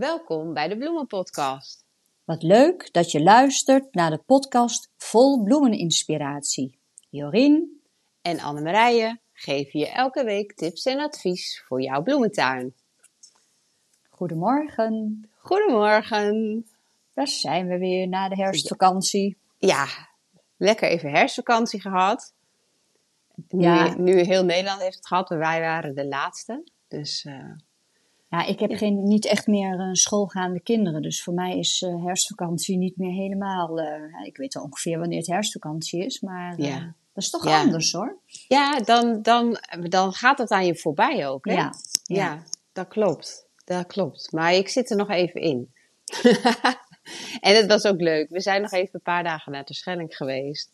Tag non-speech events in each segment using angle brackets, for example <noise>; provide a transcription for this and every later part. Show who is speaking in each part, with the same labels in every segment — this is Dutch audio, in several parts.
Speaker 1: Welkom bij de Bloemenpodcast.
Speaker 2: Wat leuk dat je luistert naar de podcast vol bloemeninspiratie. Jorien
Speaker 1: en Annemarije geven je elke week tips en advies voor jouw bloementuin.
Speaker 2: Goedemorgen.
Speaker 1: Goedemorgen.
Speaker 2: Daar zijn we weer na de herfstvakantie.
Speaker 1: Ja, lekker even herfstvakantie gehad. Nu, ja. nu heel Nederland heeft het gehad, maar wij waren de laatste. Dus uh,
Speaker 2: ja, ik heb geen, niet echt meer uh, schoolgaande kinderen. Dus voor mij is uh, herfstvakantie niet meer helemaal. Uh, ik weet wel ongeveer wanneer het herfstvakantie is, maar ja. dat is toch anders hoor.
Speaker 1: Ja, dan, dan, dan gaat het aan je voorbij ook. Hè?
Speaker 2: Ja.
Speaker 1: ja, dat klopt. Dat klopt. Maar ik zit er nog even in. <laughs> en het was ook leuk. We zijn nog even een paar dagen naar de Schelling geweest.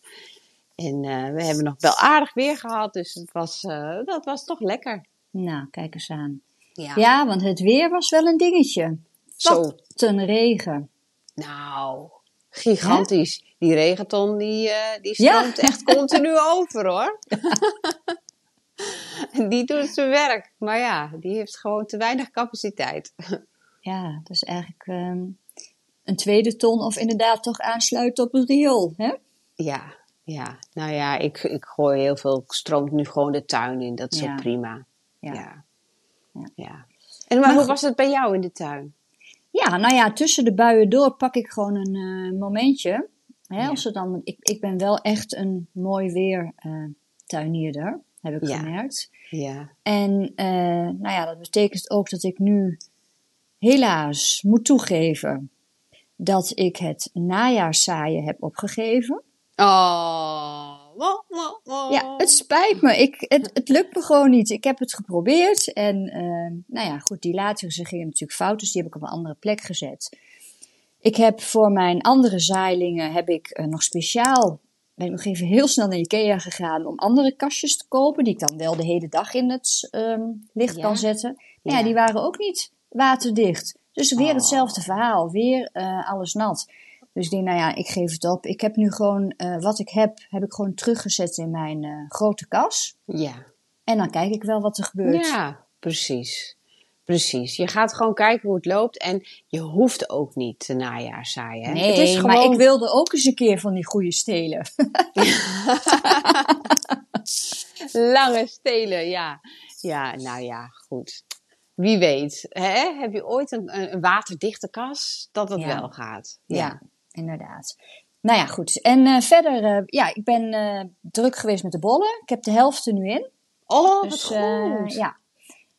Speaker 1: En we hebben nog wel aardig weer gehad, dus het was, dat was toch lekker.
Speaker 2: Nou, kijk eens aan. Ja. ja, want het weer was wel een dingetje. Zo. een regen.
Speaker 1: Nou, gigantisch. Die regenton die, uh, die stroomt echt continu <laughs> over hoor. <laughs> die doet zijn werk. Maar ja, die heeft gewoon te weinig capaciteit.
Speaker 2: ja, dus eigenlijk um, een tweede ton of inderdaad toch aansluiten op het riool, hè?
Speaker 1: Ja, ja. Nou ja, ik, ik gooi heel veel, stroomt nu gewoon de tuin in. Dat is ook prima. ja. ja. Ja. En maar, hoe was het bij jou in de tuin?
Speaker 2: Ja, nou ja, tussen de buien door pak ik gewoon een uh, momentje. Hè, als dan, ik, ik ben wel echt een mooi weer uh, tuinierder, heb ik gemerkt.
Speaker 1: Ja.
Speaker 2: En uh, nou ja, dat betekent ook dat ik nu helaas moet toegeven dat ik het najaarszaaien heb opgegeven.
Speaker 1: Oh.
Speaker 2: Ja, het spijt me. Ik, het, het lukt me gewoon niet. Ik heb het geprobeerd. En uh, nou ja, goed, die laatste gingen natuurlijk fout. Dus die heb ik op een andere plek gezet. Ik heb voor mijn andere zaailingen heb ik uh, nog speciaal ben ik nog even heel snel naar Ikea gegaan om andere kastjes te kopen, die ik dan wel de hele dag in het um, licht kan zetten. Maar ja. ja. die waren ook niet waterdicht. Dus weer oh. hetzelfde verhaal, weer uh, alles nat. Dus ik denk, nou ja, ik geef het op. Ik heb nu gewoon, uh, wat ik heb, heb ik gewoon teruggezet in mijn uh, grote kas.
Speaker 1: Ja.
Speaker 2: En dan kijk ik wel wat er gebeurt.
Speaker 1: Ja, precies. Precies. Je gaat gewoon kijken hoe het loopt en je hoeft ook niet te najaar zaaien.
Speaker 2: Nee, het is gewoon... maar ik wilde ook eens een keer van die goede stelen. <laughs>
Speaker 1: Lange stelen, ja. Ja, nou ja, goed. Wie weet, hè? heb je ooit een, een waterdichte kas dat het wel gaat?
Speaker 2: ja inderdaad. Nou ja, goed. En uh, verder, uh, ja, ik ben uh, druk geweest met de bollen. Ik heb de helft er nu in.
Speaker 1: Oh, dus, wat goed.
Speaker 2: ja.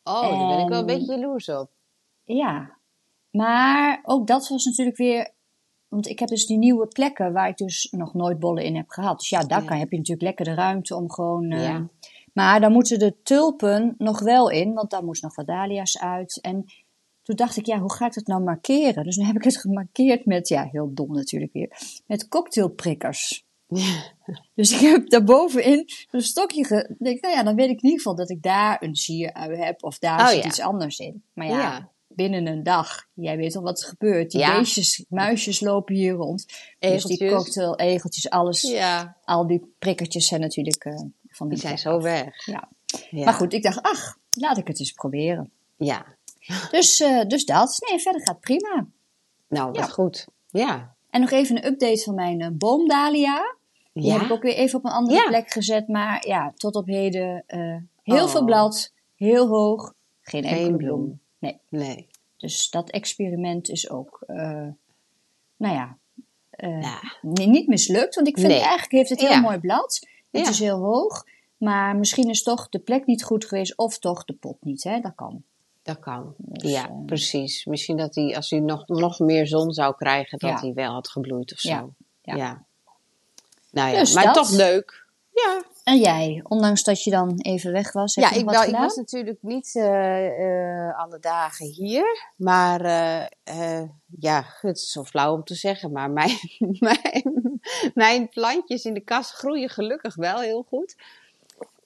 Speaker 1: Oh, daar ben ik wel een beetje jaloers op.
Speaker 2: Ja. Maar ook dat was natuurlijk weer... Want ik heb dus die nieuwe plekken waar ik dus nog nooit bollen in heb gehad. Dus ja, daar Kan, heb je natuurlijk lekker de ruimte om gewoon... Ja. Maar dan moeten de tulpen nog wel in, want daar moest nog wat dahlia's uit. En toen dacht ik, ja, hoe ga ik dat nou markeren? Dus nu heb ik het gemarkeerd met, ja, heel dom natuurlijk weer, met cocktailprikkers. Ja. <laughs> Dus ik heb daarbovenin een stokje ge... Denk, nou ja, dan weet ik in ieder geval dat ik daar een sierui heb of daar oh, zit iets anders in. Maar ja, binnen een dag, jij weet al wat er gebeurt. Die beestjes, muisjes lopen hier rond.
Speaker 1: Egeltjes.
Speaker 2: Dus die cocktail, egeltjes, alles. Al die prikkertjes zijn natuurlijk uh, van
Speaker 1: die, die zijn zo weg.
Speaker 2: Ja. Maar goed, ik dacht, ach, laat ik het eens proberen.
Speaker 1: Ja,
Speaker 2: dus, uh, dus dat. Nee, verder gaat prima.
Speaker 1: Nou, wat goed. Ja.
Speaker 2: En nog even een update van mijn uh, boomdalia. Die ja? heb ik ook weer even op een andere plek gezet. Maar ja, tot op heden uh, heel oh. veel blad, heel hoog, geen, geen enkele bloem. Nee.
Speaker 1: nee.
Speaker 2: Dus dat experiment is ook, nou ja, niet mislukt. Want ik vind nee. eigenlijk heeft het heel mooi blad. Het is heel hoog. Maar misschien is toch de plek niet goed geweest of toch de pot niet. Hè? Dat kan.
Speaker 1: Dat kan. Dus, ja, uh, precies. Misschien dat hij, als hij nog, nog meer zon zou krijgen, dat ja. hij wel had gebloeid of zo. Ja. ja. ja. Nou ja, dus maar dat. toch leuk. Ja.
Speaker 2: En jij, ondanks dat je dan even weg was, heb
Speaker 1: ja,
Speaker 2: je
Speaker 1: ik,
Speaker 2: wel,
Speaker 1: ik was natuurlijk niet uh, uh, alle dagen hier. Maar ja, het is zo flauw om te zeggen. Maar mijn, <laughs> mijn, mijn plantjes in de kast groeien gelukkig wel heel goed.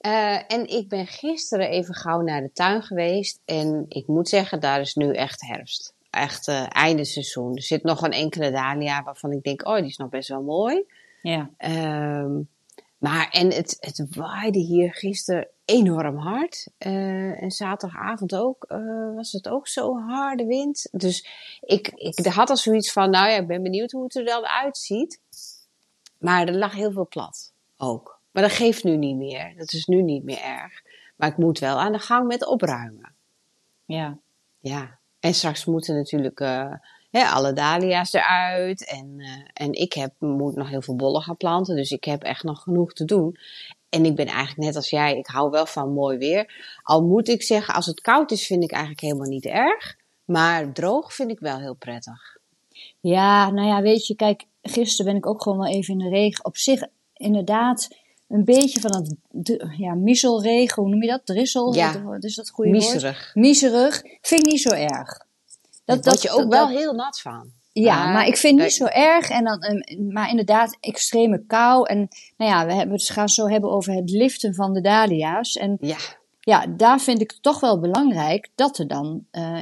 Speaker 1: Uh, en ik ben gisteren even gauw naar de tuin geweest. En ik moet zeggen, daar is nu echt herfst. Echt uh, einde seizoen. Er zit nog een enkele dahlia waarvan ik denk, oh, die is nog best wel mooi.
Speaker 2: Ja.
Speaker 1: Um, maar, en het, het waaide hier gisteren enorm hard. Uh, en zaterdagavond ook uh, was het ook zo harde wind. Dus ik, ik had al zoiets van, nou ja, ik ben benieuwd hoe het er dan uitziet. Maar er lag heel veel plat ook. Maar dat geeft nu niet meer. Dat is nu niet meer erg. Maar ik moet wel aan de gang met opruimen.
Speaker 2: Ja.
Speaker 1: Ja. En straks moeten natuurlijk uh, hè, alle dahlia's eruit. En, uh, en ik heb, moet nog heel veel bollen gaan planten. Dus ik heb echt nog genoeg te doen. En ik ben eigenlijk net als jij, ik hou wel van mooi weer. Al moet ik zeggen, als het koud is, vind ik eigenlijk helemaal niet erg. Maar droog vind ik wel heel prettig.
Speaker 2: Ja, nou ja, weet je, kijk, gisteren ben ik ook gewoon wel even in de regen. Op zich, inderdaad, een beetje van het ja, misselregen, hoe noem je dat? Drissel?
Speaker 1: Ja,
Speaker 2: wat is dat goede woord? Miserig. Vind ik niet zo erg.
Speaker 1: Dat, dat je ook wel heel nat van.
Speaker 2: Ja, maar, ik vind het niet zo erg. En dan, maar inderdaad, extreme kou. En nou ja, we hebben het gaan zo hebben over het liften van de dahlia's. En
Speaker 1: ja,
Speaker 2: ja daar vind ik het toch wel belangrijk dat er dan uh,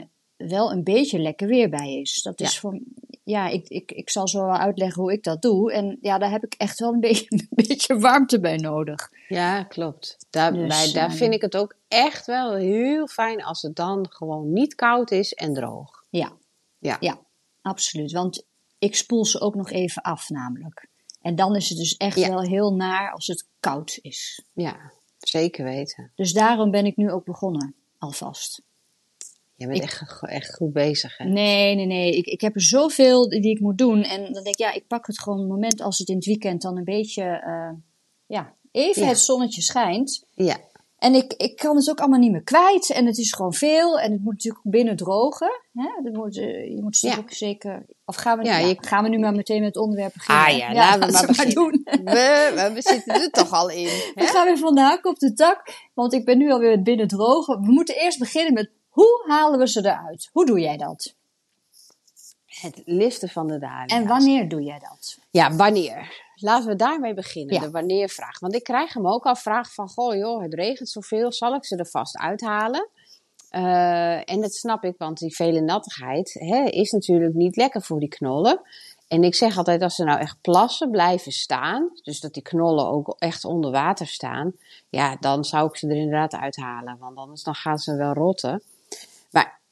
Speaker 2: wel een beetje lekker weer bij is. Dat is
Speaker 1: Ja.
Speaker 2: voor, ja, ik, ik, ik zal zo wel uitleggen hoe ik dat doe. En ja, daar heb ik echt wel een <laughs> beetje, een beetje warmte bij nodig.
Speaker 1: ja klopt. Daar,
Speaker 2: Dus,
Speaker 1: bij, daar vind ik het ook echt wel heel fijn als het dan gewoon niet koud is en droog.
Speaker 2: Ja,
Speaker 1: Ja,
Speaker 2: ja, absoluut. Want ik spoel ze ook nog even af, namelijk. En dan is het dus echt
Speaker 1: Ja.
Speaker 2: wel heel naar als het koud is.
Speaker 1: ja zeker weten.
Speaker 2: Dus daarom ben ik nu ook begonnen, alvast.
Speaker 1: Je bent
Speaker 2: Ik-
Speaker 1: echt, echt goed bezig, hè?
Speaker 2: Nee, nee, nee. Ik, ik heb er zoveel die ik moet doen. En dan denk ik, ja, ik pak het gewoon een moment als het in het weekend dan een beetje, eh, ja, even
Speaker 1: Ja.
Speaker 2: het zonnetje schijnt.
Speaker 1: Ja,
Speaker 2: En ik, ik kan het ook allemaal niet meer kwijt. En het is gewoon veel. En het moet natuurlijk binnen drogen. Hè? Dat moet, eh, je moet
Speaker 1: Ja.
Speaker 2: ook zeker... Of gaan we,
Speaker 1: Ja,
Speaker 2: ja,
Speaker 1: je-
Speaker 2: gaan we nu maar meteen met het onderwerp beginnen?
Speaker 1: Ah ja, laten we maar beginnen.
Speaker 2: doen.
Speaker 1: we, we zitten er toch al in. <laughs>
Speaker 2: We
Speaker 1: Hè?
Speaker 2: gaan weer van de hak op de tak. Want ik ben nu alweer binnen drogen. We moeten eerst beginnen met... Hoe halen we ze eruit? Hoe doe jij dat?
Speaker 1: Het liften van de dahlia's.
Speaker 2: En wanneer doe jij dat?
Speaker 1: Ja, wanneer? Laten we daarmee beginnen,
Speaker 2: Ja.
Speaker 1: de wanneer-vraag. Want ik krijg hem ook al vraag van, goh joh, het regent zoveel, zal ik ze er vast uithalen? Eh, en dat snap ik, want die vele nattigheid hè, is natuurlijk niet lekker voor die knollen. En ik zeg altijd, als ze nou echt plassen blijven staan, dus dat die knollen ook echt onder water staan, ja, dan zou ik ze er inderdaad uithalen, want anders dan gaan ze wel rotten.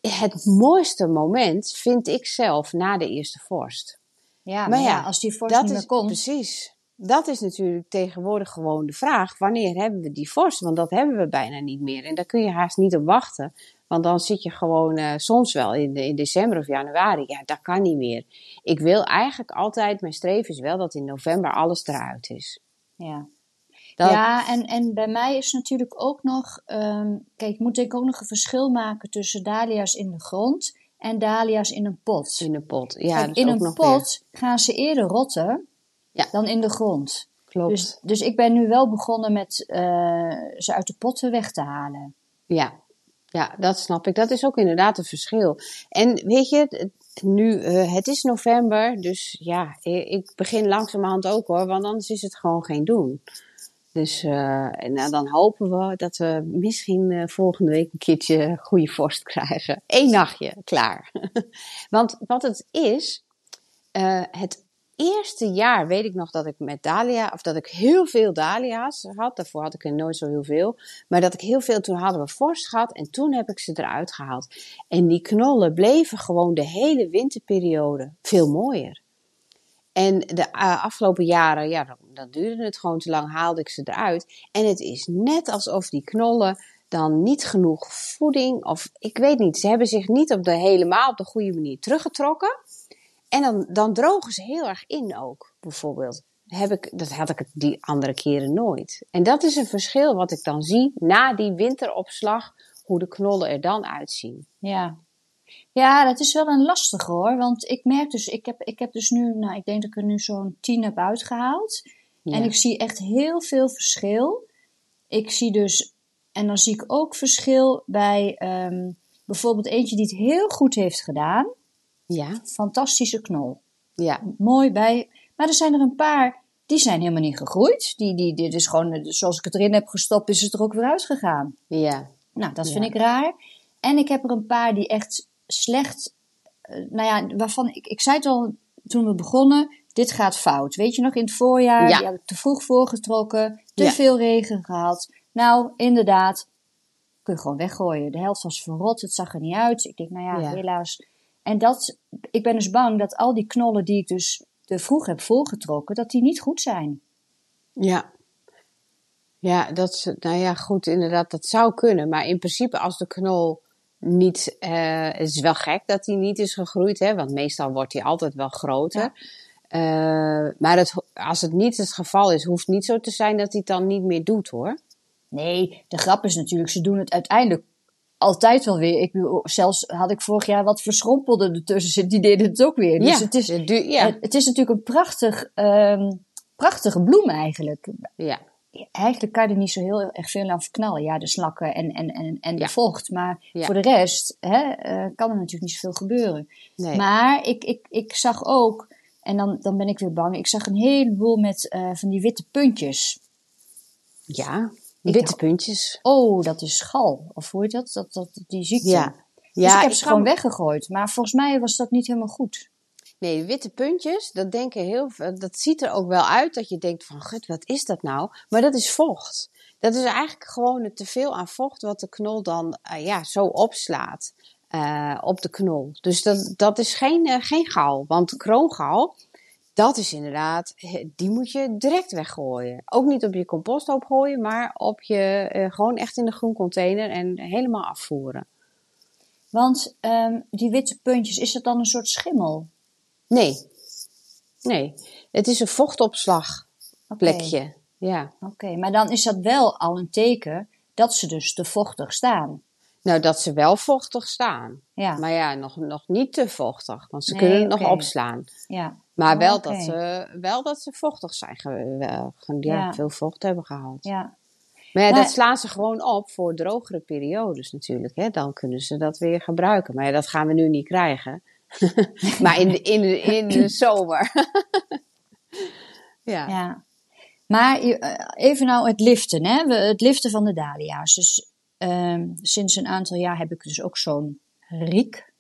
Speaker 1: Het mooiste moment vind ik zelf na de eerste vorst.
Speaker 2: Ja,
Speaker 1: Maar
Speaker 2: maar ja,
Speaker 1: ja,
Speaker 2: als die vorst
Speaker 1: Dat
Speaker 2: niet
Speaker 1: is
Speaker 2: meer komt...
Speaker 1: precies. Dat is natuurlijk tegenwoordig gewoon de vraag. Wanneer hebben we die vorst? Want dat hebben we bijna niet meer. En daar kun je haast niet op wachten. Want dan zit je gewoon eh, soms wel in, in december of januari. Ja, dat kan niet meer. Ik wil eigenlijk altijd, mijn streven is wel dat in november alles eruit is.
Speaker 2: Ja.
Speaker 1: Dat,
Speaker 2: Ja, en, en bij mij is natuurlijk ook nog, ehm, kijk, moet ik ook nog een verschil maken tussen dahlia's in de grond en dahlia's in een pot.
Speaker 1: in de pot. Ja,
Speaker 2: Kijk,
Speaker 1: dat is
Speaker 2: in een pot gaan ze eerder rotten
Speaker 1: Ja.
Speaker 2: dan in de grond.
Speaker 1: Klopt.
Speaker 2: Dus, dus ik ben nu wel begonnen met eh, ze uit de potten weg te halen.
Speaker 1: Ja. ja, dat snap ik. Dat is ook inderdaad een verschil. En weet je, nu, eh, het is november, dus ja, ik begin langzamerhand ook hoor, want anders is het gewoon geen doen. Dus eh, nou, dan hopen we dat we misschien eh, volgende week een keertje goede vorst krijgen. Eén nachtje, klaar. <laughs> want wat het is, eh, het eerste jaar weet ik nog dat ik met Dahlia, of dat ik heel veel Dahlia's had. Daarvoor had ik er nooit zo heel veel. Maar dat ik heel veel, toen hadden we vorst gehad en toen heb ik ze eruit gehaald. En die knollen bleven gewoon de hele winterperiode veel mooier. En de eh, afgelopen jaren, ja, dan duurde het gewoon te lang, haalde ik ze eruit. En het is net alsof die knollen dan niet genoeg voeding, of ik weet niet, ze hebben zich niet op de helemaal op de goede manier teruggetrokken. En dan, dan drogen ze heel erg in ook, bijvoorbeeld. Heb ik, dat had ik die andere keren nooit. En dat is een verschil wat ik dan zie na die winteropslag, hoe de knollen er dan uitzien.
Speaker 2: Ja. Ja, dat is wel een lastige hoor. Want ik merk dus, ik heb, ik heb dus nu, nou, ik denk dat ik er nu zo'n tien heb uitgehaald.
Speaker 1: Ja.
Speaker 2: En ik zie echt heel veel verschil. Ik zie dus, en dan zie ik ook verschil bij ehm, bijvoorbeeld eentje die het heel goed heeft gedaan.
Speaker 1: Ja,
Speaker 2: Fantastische knol.
Speaker 1: ja,
Speaker 2: Mooi bij. Maar er zijn er een paar, die zijn helemaal niet gegroeid. Die, die, dit is gewoon, zoals ik het erin heb gestopt, is het er ook weer uitgegaan.
Speaker 1: ja,
Speaker 2: Nou, dat
Speaker 1: Ja.
Speaker 2: vind ik raar. En ik heb er een paar die echt slecht, eh, nou ja, waarvan ik, ik zei het al toen we begonnen, dit gaat fout. Weet je nog, in het voorjaar,
Speaker 1: Ja.
Speaker 2: die heb ik te vroeg voorgetrokken, te
Speaker 1: Ja.
Speaker 2: veel regen gehad. Nou, inderdaad, kun je gewoon weggooien. De helft was verrot, het zag er niet uit. Ik denk, nou ja,
Speaker 1: Ja.
Speaker 2: helaas. En dat, ik ben dus bang dat al die knollen die ik dus te vroeg heb volgetrokken, dat die niet goed zijn.
Speaker 1: Ja. Ja, dat nou ja, goed, inderdaad, dat zou kunnen. Maar in principe, als de knol niet, eh, het is wel gek dat hij niet is gegroeid, hè, want meestal wordt hij altijd wel groter. Eh, maar het, als het niet het geval is, hoeft niet zo te zijn dat hij het dan niet meer doet, hoor.
Speaker 2: Nee, de grap is natuurlijk, ze doen het uiteindelijk altijd wel weer. Ik zelfs had ik vorig jaar wat verschrompelde ertussen die deden het ook weer. Dus
Speaker 1: ja,
Speaker 2: het, is,
Speaker 1: ja,
Speaker 2: het, het is natuurlijk een prachtig, ehm, prachtige bloem eigenlijk.
Speaker 1: ja,
Speaker 2: Eigenlijk kan je er niet zo heel erg veel aan verknallen. Ja, de slakken en, en, en, en
Speaker 1: Ja.
Speaker 2: de vocht. Maar
Speaker 1: Ja.
Speaker 2: voor de rest hè, eh, kan er natuurlijk niet zoveel gebeuren.
Speaker 1: nee.
Speaker 2: Maar ik, ik, ik zag ook, en dan, dan ben ik weer bang, ik zag een heleboel met eh, van die witte puntjes.
Speaker 1: ja, witte
Speaker 2: dacht-
Speaker 1: puntjes.
Speaker 2: Oh, dat is gal. Of hoe heet dat? dat, dat die ziekte.
Speaker 1: Ja.
Speaker 2: Dus
Speaker 1: Ja,
Speaker 2: ik heb
Speaker 1: ik
Speaker 2: ze gewoon weggegooid. Maar volgens mij was dat niet helemaal goed.
Speaker 1: Nee, witte puntjes, dat denken heel dat ziet er ook wel uit dat je denkt van, gut, wat is dat nou? Maar dat is vocht. Dat is eigenlijk gewoon het teveel aan vocht wat de knol dan eh, ja, zo opslaat eh, op de knol. Dus dat, dat is geen, eh, geen gal, want kroongal, dat is inderdaad, die moet je direct weggooien. Ook niet op je composthoop gooien, maar op je, gewoon echt in de groencontainer en helemaal afvoeren.
Speaker 2: Want ehm, die witte puntjes, is dat dan een soort schimmel?
Speaker 1: Nee, nee, het is een vochtopslagplekje. Ja.
Speaker 2: Oké, maar dan is dat wel al een teken dat ze dus te vochtig staan.
Speaker 1: Nou, dat ze wel vochtig staan.
Speaker 2: Ja,
Speaker 1: Maar ja, nog, nog niet te vochtig, want ze
Speaker 2: Nee,
Speaker 1: kunnen het nog opslaan.
Speaker 2: ja.
Speaker 1: Maar wel, dat ze, wel dat ze vochtig zijn, ja,
Speaker 2: Ja.
Speaker 1: veel vocht hebben gehaald.
Speaker 2: ja.
Speaker 1: Maar ja,
Speaker 2: Maar-
Speaker 1: dat slaan ze gewoon op voor drogere periodes natuurlijk. Hè? Dan kunnen ze dat weer gebruiken. Maar ja, dat gaan we nu niet krijgen. <laughs> maar in de, in de, in de <clears throat> zomer. ja.
Speaker 2: Ja. Maar eh, even nou het liften, hè? We- Het liften van de dahlia's. Dus ehm, sinds een aantal jaar heb ik dus ook zo'n riek.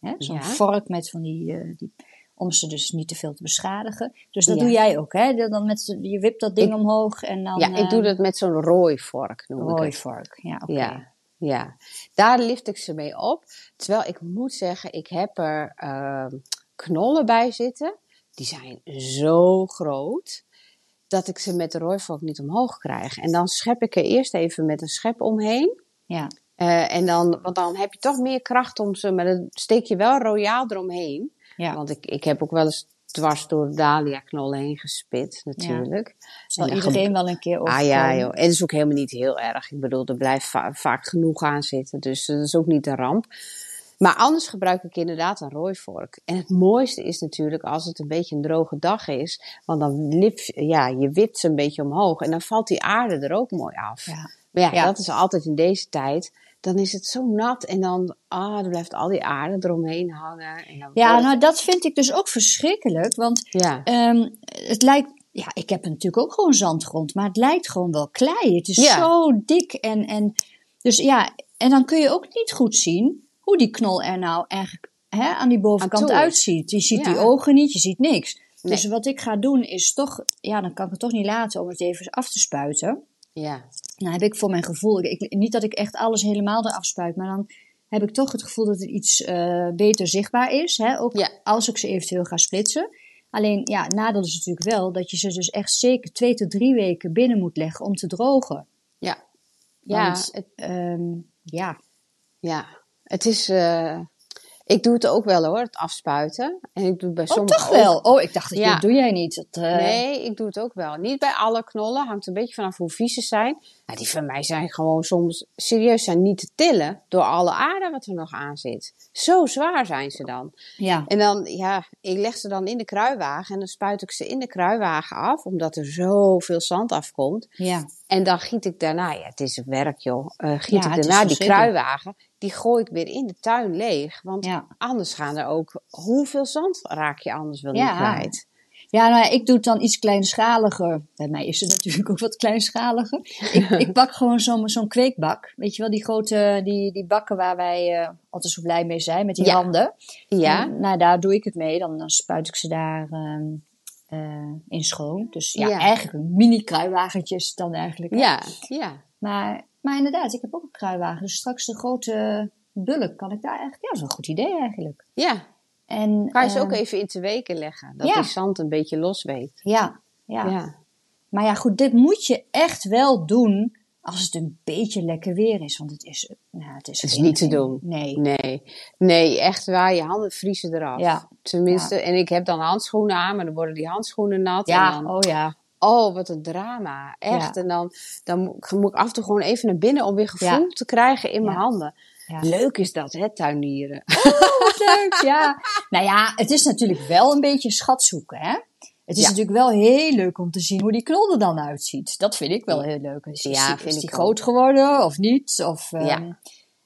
Speaker 2: hè, Zo'n
Speaker 1: Ja.
Speaker 2: vork met van die, eh, die... Om ze dus niet te veel te beschadigen. Dus dat
Speaker 1: Ja.
Speaker 2: doe jij ook, hè? Dan- met, je wipt dat ding
Speaker 1: Ik-
Speaker 2: omhoog en dan...
Speaker 1: ja, ik doe
Speaker 2: eh,
Speaker 1: dat met zo'n rooivork, noem ik het.
Speaker 2: Rooivork, ja, oké.
Speaker 1: Ja, ja, daar lift ik ze mee op. Terwijl ik moet zeggen, ik heb er ehm, knollen bij zitten. Die zijn zo groot dat ik ze met de rooivork niet omhoog krijg. En dan schep ik er eerst even met een schep omheen.
Speaker 2: Ja,
Speaker 1: Eh, en dan, want dan heb je toch meer kracht om ze, maar dan steek je wel royaal eromheen.
Speaker 2: ja.
Speaker 1: Want ik, ik heb ook wel eens dwars door de dahlia knollen heen gespit, natuurlijk.
Speaker 2: zal
Speaker 1: en
Speaker 2: iedereen wel een keer
Speaker 1: Ah
Speaker 2: overkomen.
Speaker 1: ja, joh. En het is ook helemaal niet heel erg. Ik bedoel, er blijft va- vaak genoeg aan zitten. Dus dat is ook niet een ramp. Maar anders gebruik ik inderdaad een rooivork. En het mooiste is natuurlijk als het een beetje een droge dag is. Want dan lip, ja, je wipt ze een beetje omhoog. En dan valt die aarde er ook mooi af.
Speaker 2: Ja.
Speaker 1: Maar ja,
Speaker 2: Ja.
Speaker 1: dat is altijd in deze tijd. Dan is het zo nat. En dan, ah, dan blijft al die aarde eromheen hangen. En dan
Speaker 2: Ja, nou dat vind ik dus ook verschrikkelijk. Want
Speaker 1: ja.
Speaker 2: Ehm, het lijkt, ja, ik heb natuurlijk ook gewoon zandgrond, maar het lijkt gewoon wel klei. Het is
Speaker 1: Ja.
Speaker 2: zo dik en, en, dus ja, en dan kun je ook niet goed zien hoe die knol er nou eigenlijk hè, aan die bovenkant
Speaker 1: Aan
Speaker 2: uitziet. Je ziet
Speaker 1: Ja.
Speaker 2: die ogen niet, je ziet niks.
Speaker 1: Nee.
Speaker 2: Dus wat ik ga doen is toch, ja, dan kan ik het toch niet laten om het even af te spuiten.
Speaker 1: ja.
Speaker 2: Nou heb ik voor mijn gevoel, ik, niet dat ik echt alles helemaal eraf spuit, maar dan heb ik toch het gevoel dat het iets eh, beter zichtbaar is. Hè? Ook
Speaker 1: Ja.
Speaker 2: als ik ze eventueel ga splitsen. Alleen, ja, nadeel is natuurlijk wel dat je ze dus echt zeker twee tot drie weken binnen moet leggen om te drogen.
Speaker 1: Ja. Ja, het-
Speaker 2: ehm, ja,
Speaker 1: Ja, het is. eh, ik doe het ook wel hoor, het afspuiten. En ik doe het bij
Speaker 2: oh, toch
Speaker 1: ook-
Speaker 2: wel. Oh, ik dacht dat je,
Speaker 1: Ja.
Speaker 2: doe jij niet. Dat, eh,
Speaker 1: Nee, ik doe het ook wel. Niet bij alle knollen, hangt een beetje vanaf hoe vies ze zijn. Nou, die van mij zijn gewoon soms serieus zijn niet te tillen door alle aarde wat er nog aan zit. Zo zwaar zijn ze dan.
Speaker 2: Ja,
Speaker 1: En dan, ja, ik leg ze dan in de kruiwagen en dan spuit ik ze in de kruiwagen af, omdat er zoveel zand afkomt.
Speaker 2: ja,
Speaker 1: En dan giet ik daarna, ja, het is werk joh, eh, giet
Speaker 2: Ja,
Speaker 1: ik daarna die kruiwagen, die gooi ik weer in de tuin leeg. Want
Speaker 2: ja.
Speaker 1: anders gaan er ook, hoeveel zand raak je anders wel
Speaker 2: Ja.
Speaker 1: niet kwijt?
Speaker 2: Ja, nou ik doe het dan iets kleinschaliger. Bij mij is het <laughs> natuurlijk ook wat kleinschaliger. Ik, ik bak gewoon zo'n zo'n kweekbak. Weet je wel, die grote die, die bakken waar wij eh, altijd zo blij mee zijn, met die
Speaker 1: Ja.
Speaker 2: handen.
Speaker 1: Ja,
Speaker 2: En, nou, daar doe ik het mee. Dan, dan spuit ik ze daar ehm, eh, in schoon. Dus ja,
Speaker 1: Ja.
Speaker 2: eigenlijk een mini kruiwagentje is het dan eigenlijk. hè.
Speaker 1: ja, ja.
Speaker 2: Maar, maar inderdaad, ik heb ook een kruiwagen. Dus straks de grote bulk kan ik daar eigenlijk... Ja, dat is een goed idee eigenlijk.
Speaker 1: Ja,
Speaker 2: En,
Speaker 1: kan je ze ook
Speaker 2: ehm,
Speaker 1: even in te weken leggen. Dat
Speaker 2: ja.
Speaker 1: die zand een beetje los weet.
Speaker 2: Ja, ja.
Speaker 1: Ja.
Speaker 2: Maar ja, goed, dit moet je echt wel doen als het een beetje lekker weer is. Want het is, nou, het is,
Speaker 1: Het is niet te doen.
Speaker 2: Nee.
Speaker 1: Nee, nee, echt waar. Je handen vriezen eraf.
Speaker 2: Ja.
Speaker 1: Tenminste, en ik heb dan handschoenen aan, maar dan worden die handschoenen nat.
Speaker 2: Ja,
Speaker 1: en dan,
Speaker 2: oh ja.
Speaker 1: Oh, wat een drama. Echt.
Speaker 2: Ja.
Speaker 1: En dan, dan moet ik af en toe gewoon even naar binnen om weer gevoel
Speaker 2: Ja.
Speaker 1: te krijgen in mijn
Speaker 2: Ja.
Speaker 1: handen. Leuk is dat, hè, tuinieren.
Speaker 2: Wat leuk, ja. <laughs> Nou ja, het is natuurlijk wel een beetje schat zoeken, hè? Het is
Speaker 1: Ja.
Speaker 2: natuurlijk wel heel leuk om te zien hoe die knol er dan uitziet. Dat vind ik wel heel leuk. Is,
Speaker 1: Ja,
Speaker 2: die,
Speaker 1: vind
Speaker 2: is die
Speaker 1: ik
Speaker 2: groot geworden of niet? Of, ehm,
Speaker 1: Ja.
Speaker 2: En,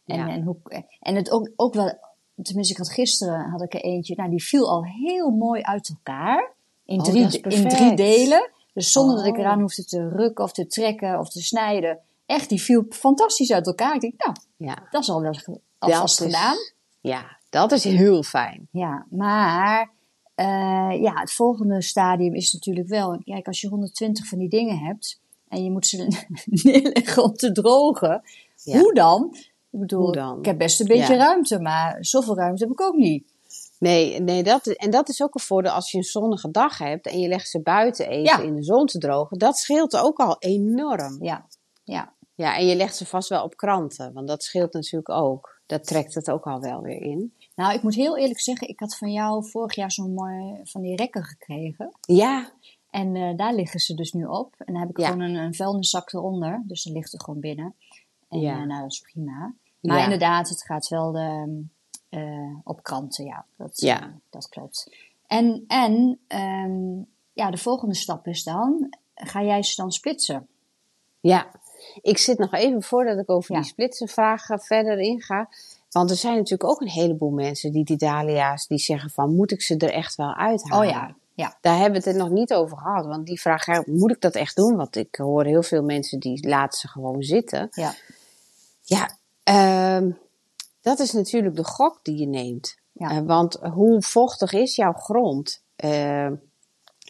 Speaker 1: Ja.
Speaker 2: en, hoe, en het ook, ook wel, tenminste, ik had gisteren had ik er eentje, nou, die viel al heel mooi uit elkaar. In,
Speaker 1: Oh,
Speaker 2: drie, in drie delen. Dus zonder dat ik
Speaker 1: Oh.
Speaker 2: eraan hoefde te rukken of te trekken of te snijden. Echt, die viel fantastisch uit elkaar. Ik denk, nou,
Speaker 1: Ja,
Speaker 2: dat is al wel alvast gedaan.
Speaker 1: ja, dat is heel fijn.
Speaker 2: Ja, maar eh, ja, het volgende stadium is natuurlijk wel... Kijk, als je 120 van die dingen hebt en je moet ze <laughs> neerleggen om te drogen,
Speaker 1: Ja.
Speaker 2: hoe dan? Ik bedoel,
Speaker 1: dan?
Speaker 2: ik heb best een beetje
Speaker 1: Ja.
Speaker 2: ruimte, maar zoveel ruimte heb ik ook niet.
Speaker 1: Nee, nee dat, en dat is ook een voordeel als je een zonnige dag hebt en je legt ze buiten even
Speaker 2: Ja.
Speaker 1: in de zon te drogen. Dat scheelt ook al enorm.
Speaker 2: Ja, ja.
Speaker 1: Ja, en je legt ze vast wel op kranten, want dat scheelt natuurlijk ook. Dat trekt het ook al wel weer in.
Speaker 2: Nou, ik moet heel eerlijk zeggen, ik had van jou vorig jaar zo'n mooi van die rekken gekregen.
Speaker 1: Ja,
Speaker 2: En eh, daar liggen ze dus nu op. En dan heb ik
Speaker 1: Ja.
Speaker 2: gewoon een, een vuilniszak eronder. Dus dan ligt er gewoon binnen. En
Speaker 1: Ja.
Speaker 2: eh, nou, dat is prima. Maar
Speaker 1: Ja.
Speaker 2: inderdaad, het gaat wel de, eh, op kranten, ja. Dat,
Speaker 1: Ja.
Speaker 2: eh, dat klopt. En, en ehm, ja, de volgende stap is dan, ga jij ze dan splitsen?
Speaker 1: ja. Ik zit nog even voordat ik over
Speaker 2: Ja.
Speaker 1: die splitsenvragen verder inga. Want er zijn natuurlijk ook een heleboel mensen die die dahlia's, die zeggen van, moet ik ze er echt wel uithalen?
Speaker 2: Oh ja, ja.
Speaker 1: Daar hebben we het nog niet over gehad. Want die vraag, moet ik dat echt doen? Want ik hoor heel veel mensen die laten ze gewoon zitten.
Speaker 2: ja.
Speaker 1: Ja, ehm, dat is natuurlijk de gok die je neemt.
Speaker 2: Ja.
Speaker 1: Eh, want hoe vochtig is jouw grond? Ehm,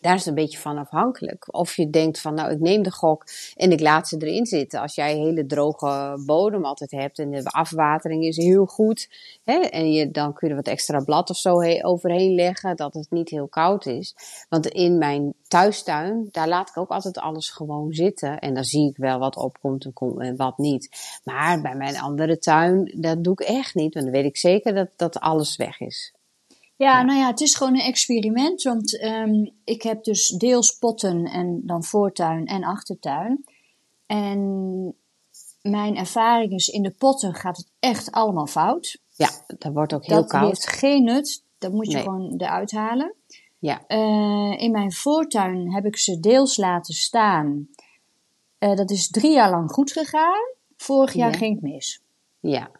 Speaker 1: daar is het een beetje van afhankelijk. Of je denkt van, nou, ik neem de gok en ik laat ze erin zitten. Als jij een hele droge bodem altijd hebt en de afwatering is heel goed. Hè, en je, dan kun je er wat extra blad of zo he- overheen leggen, dat het niet heel koud is. Want in mijn thuistuin, daar laat ik ook altijd alles gewoon zitten. En dan zie ik wel wat opkomt en, kom- en wat niet. Maar bij mijn andere tuin, dat doe ik echt niet. Want dan weet ik zeker dat, dat alles weg is.
Speaker 2: Ja, nou ja, het is gewoon een experiment. Want ehm, ik heb dus deels potten en dan voortuin en achtertuin. En mijn ervaring is, in de potten gaat het echt allemaal fout.
Speaker 1: Ja, dat wordt ook heel
Speaker 2: dat
Speaker 1: koud.
Speaker 2: heeft geen nut. Dat moet je
Speaker 1: Nee.
Speaker 2: gewoon eruit halen.
Speaker 1: Ja,
Speaker 2: Eh, in mijn voortuin heb ik ze deels laten staan. Eh, dat is drie jaar lang goed gegaan. Vorig jaar
Speaker 1: Ja.
Speaker 2: ging het mis.
Speaker 1: ja,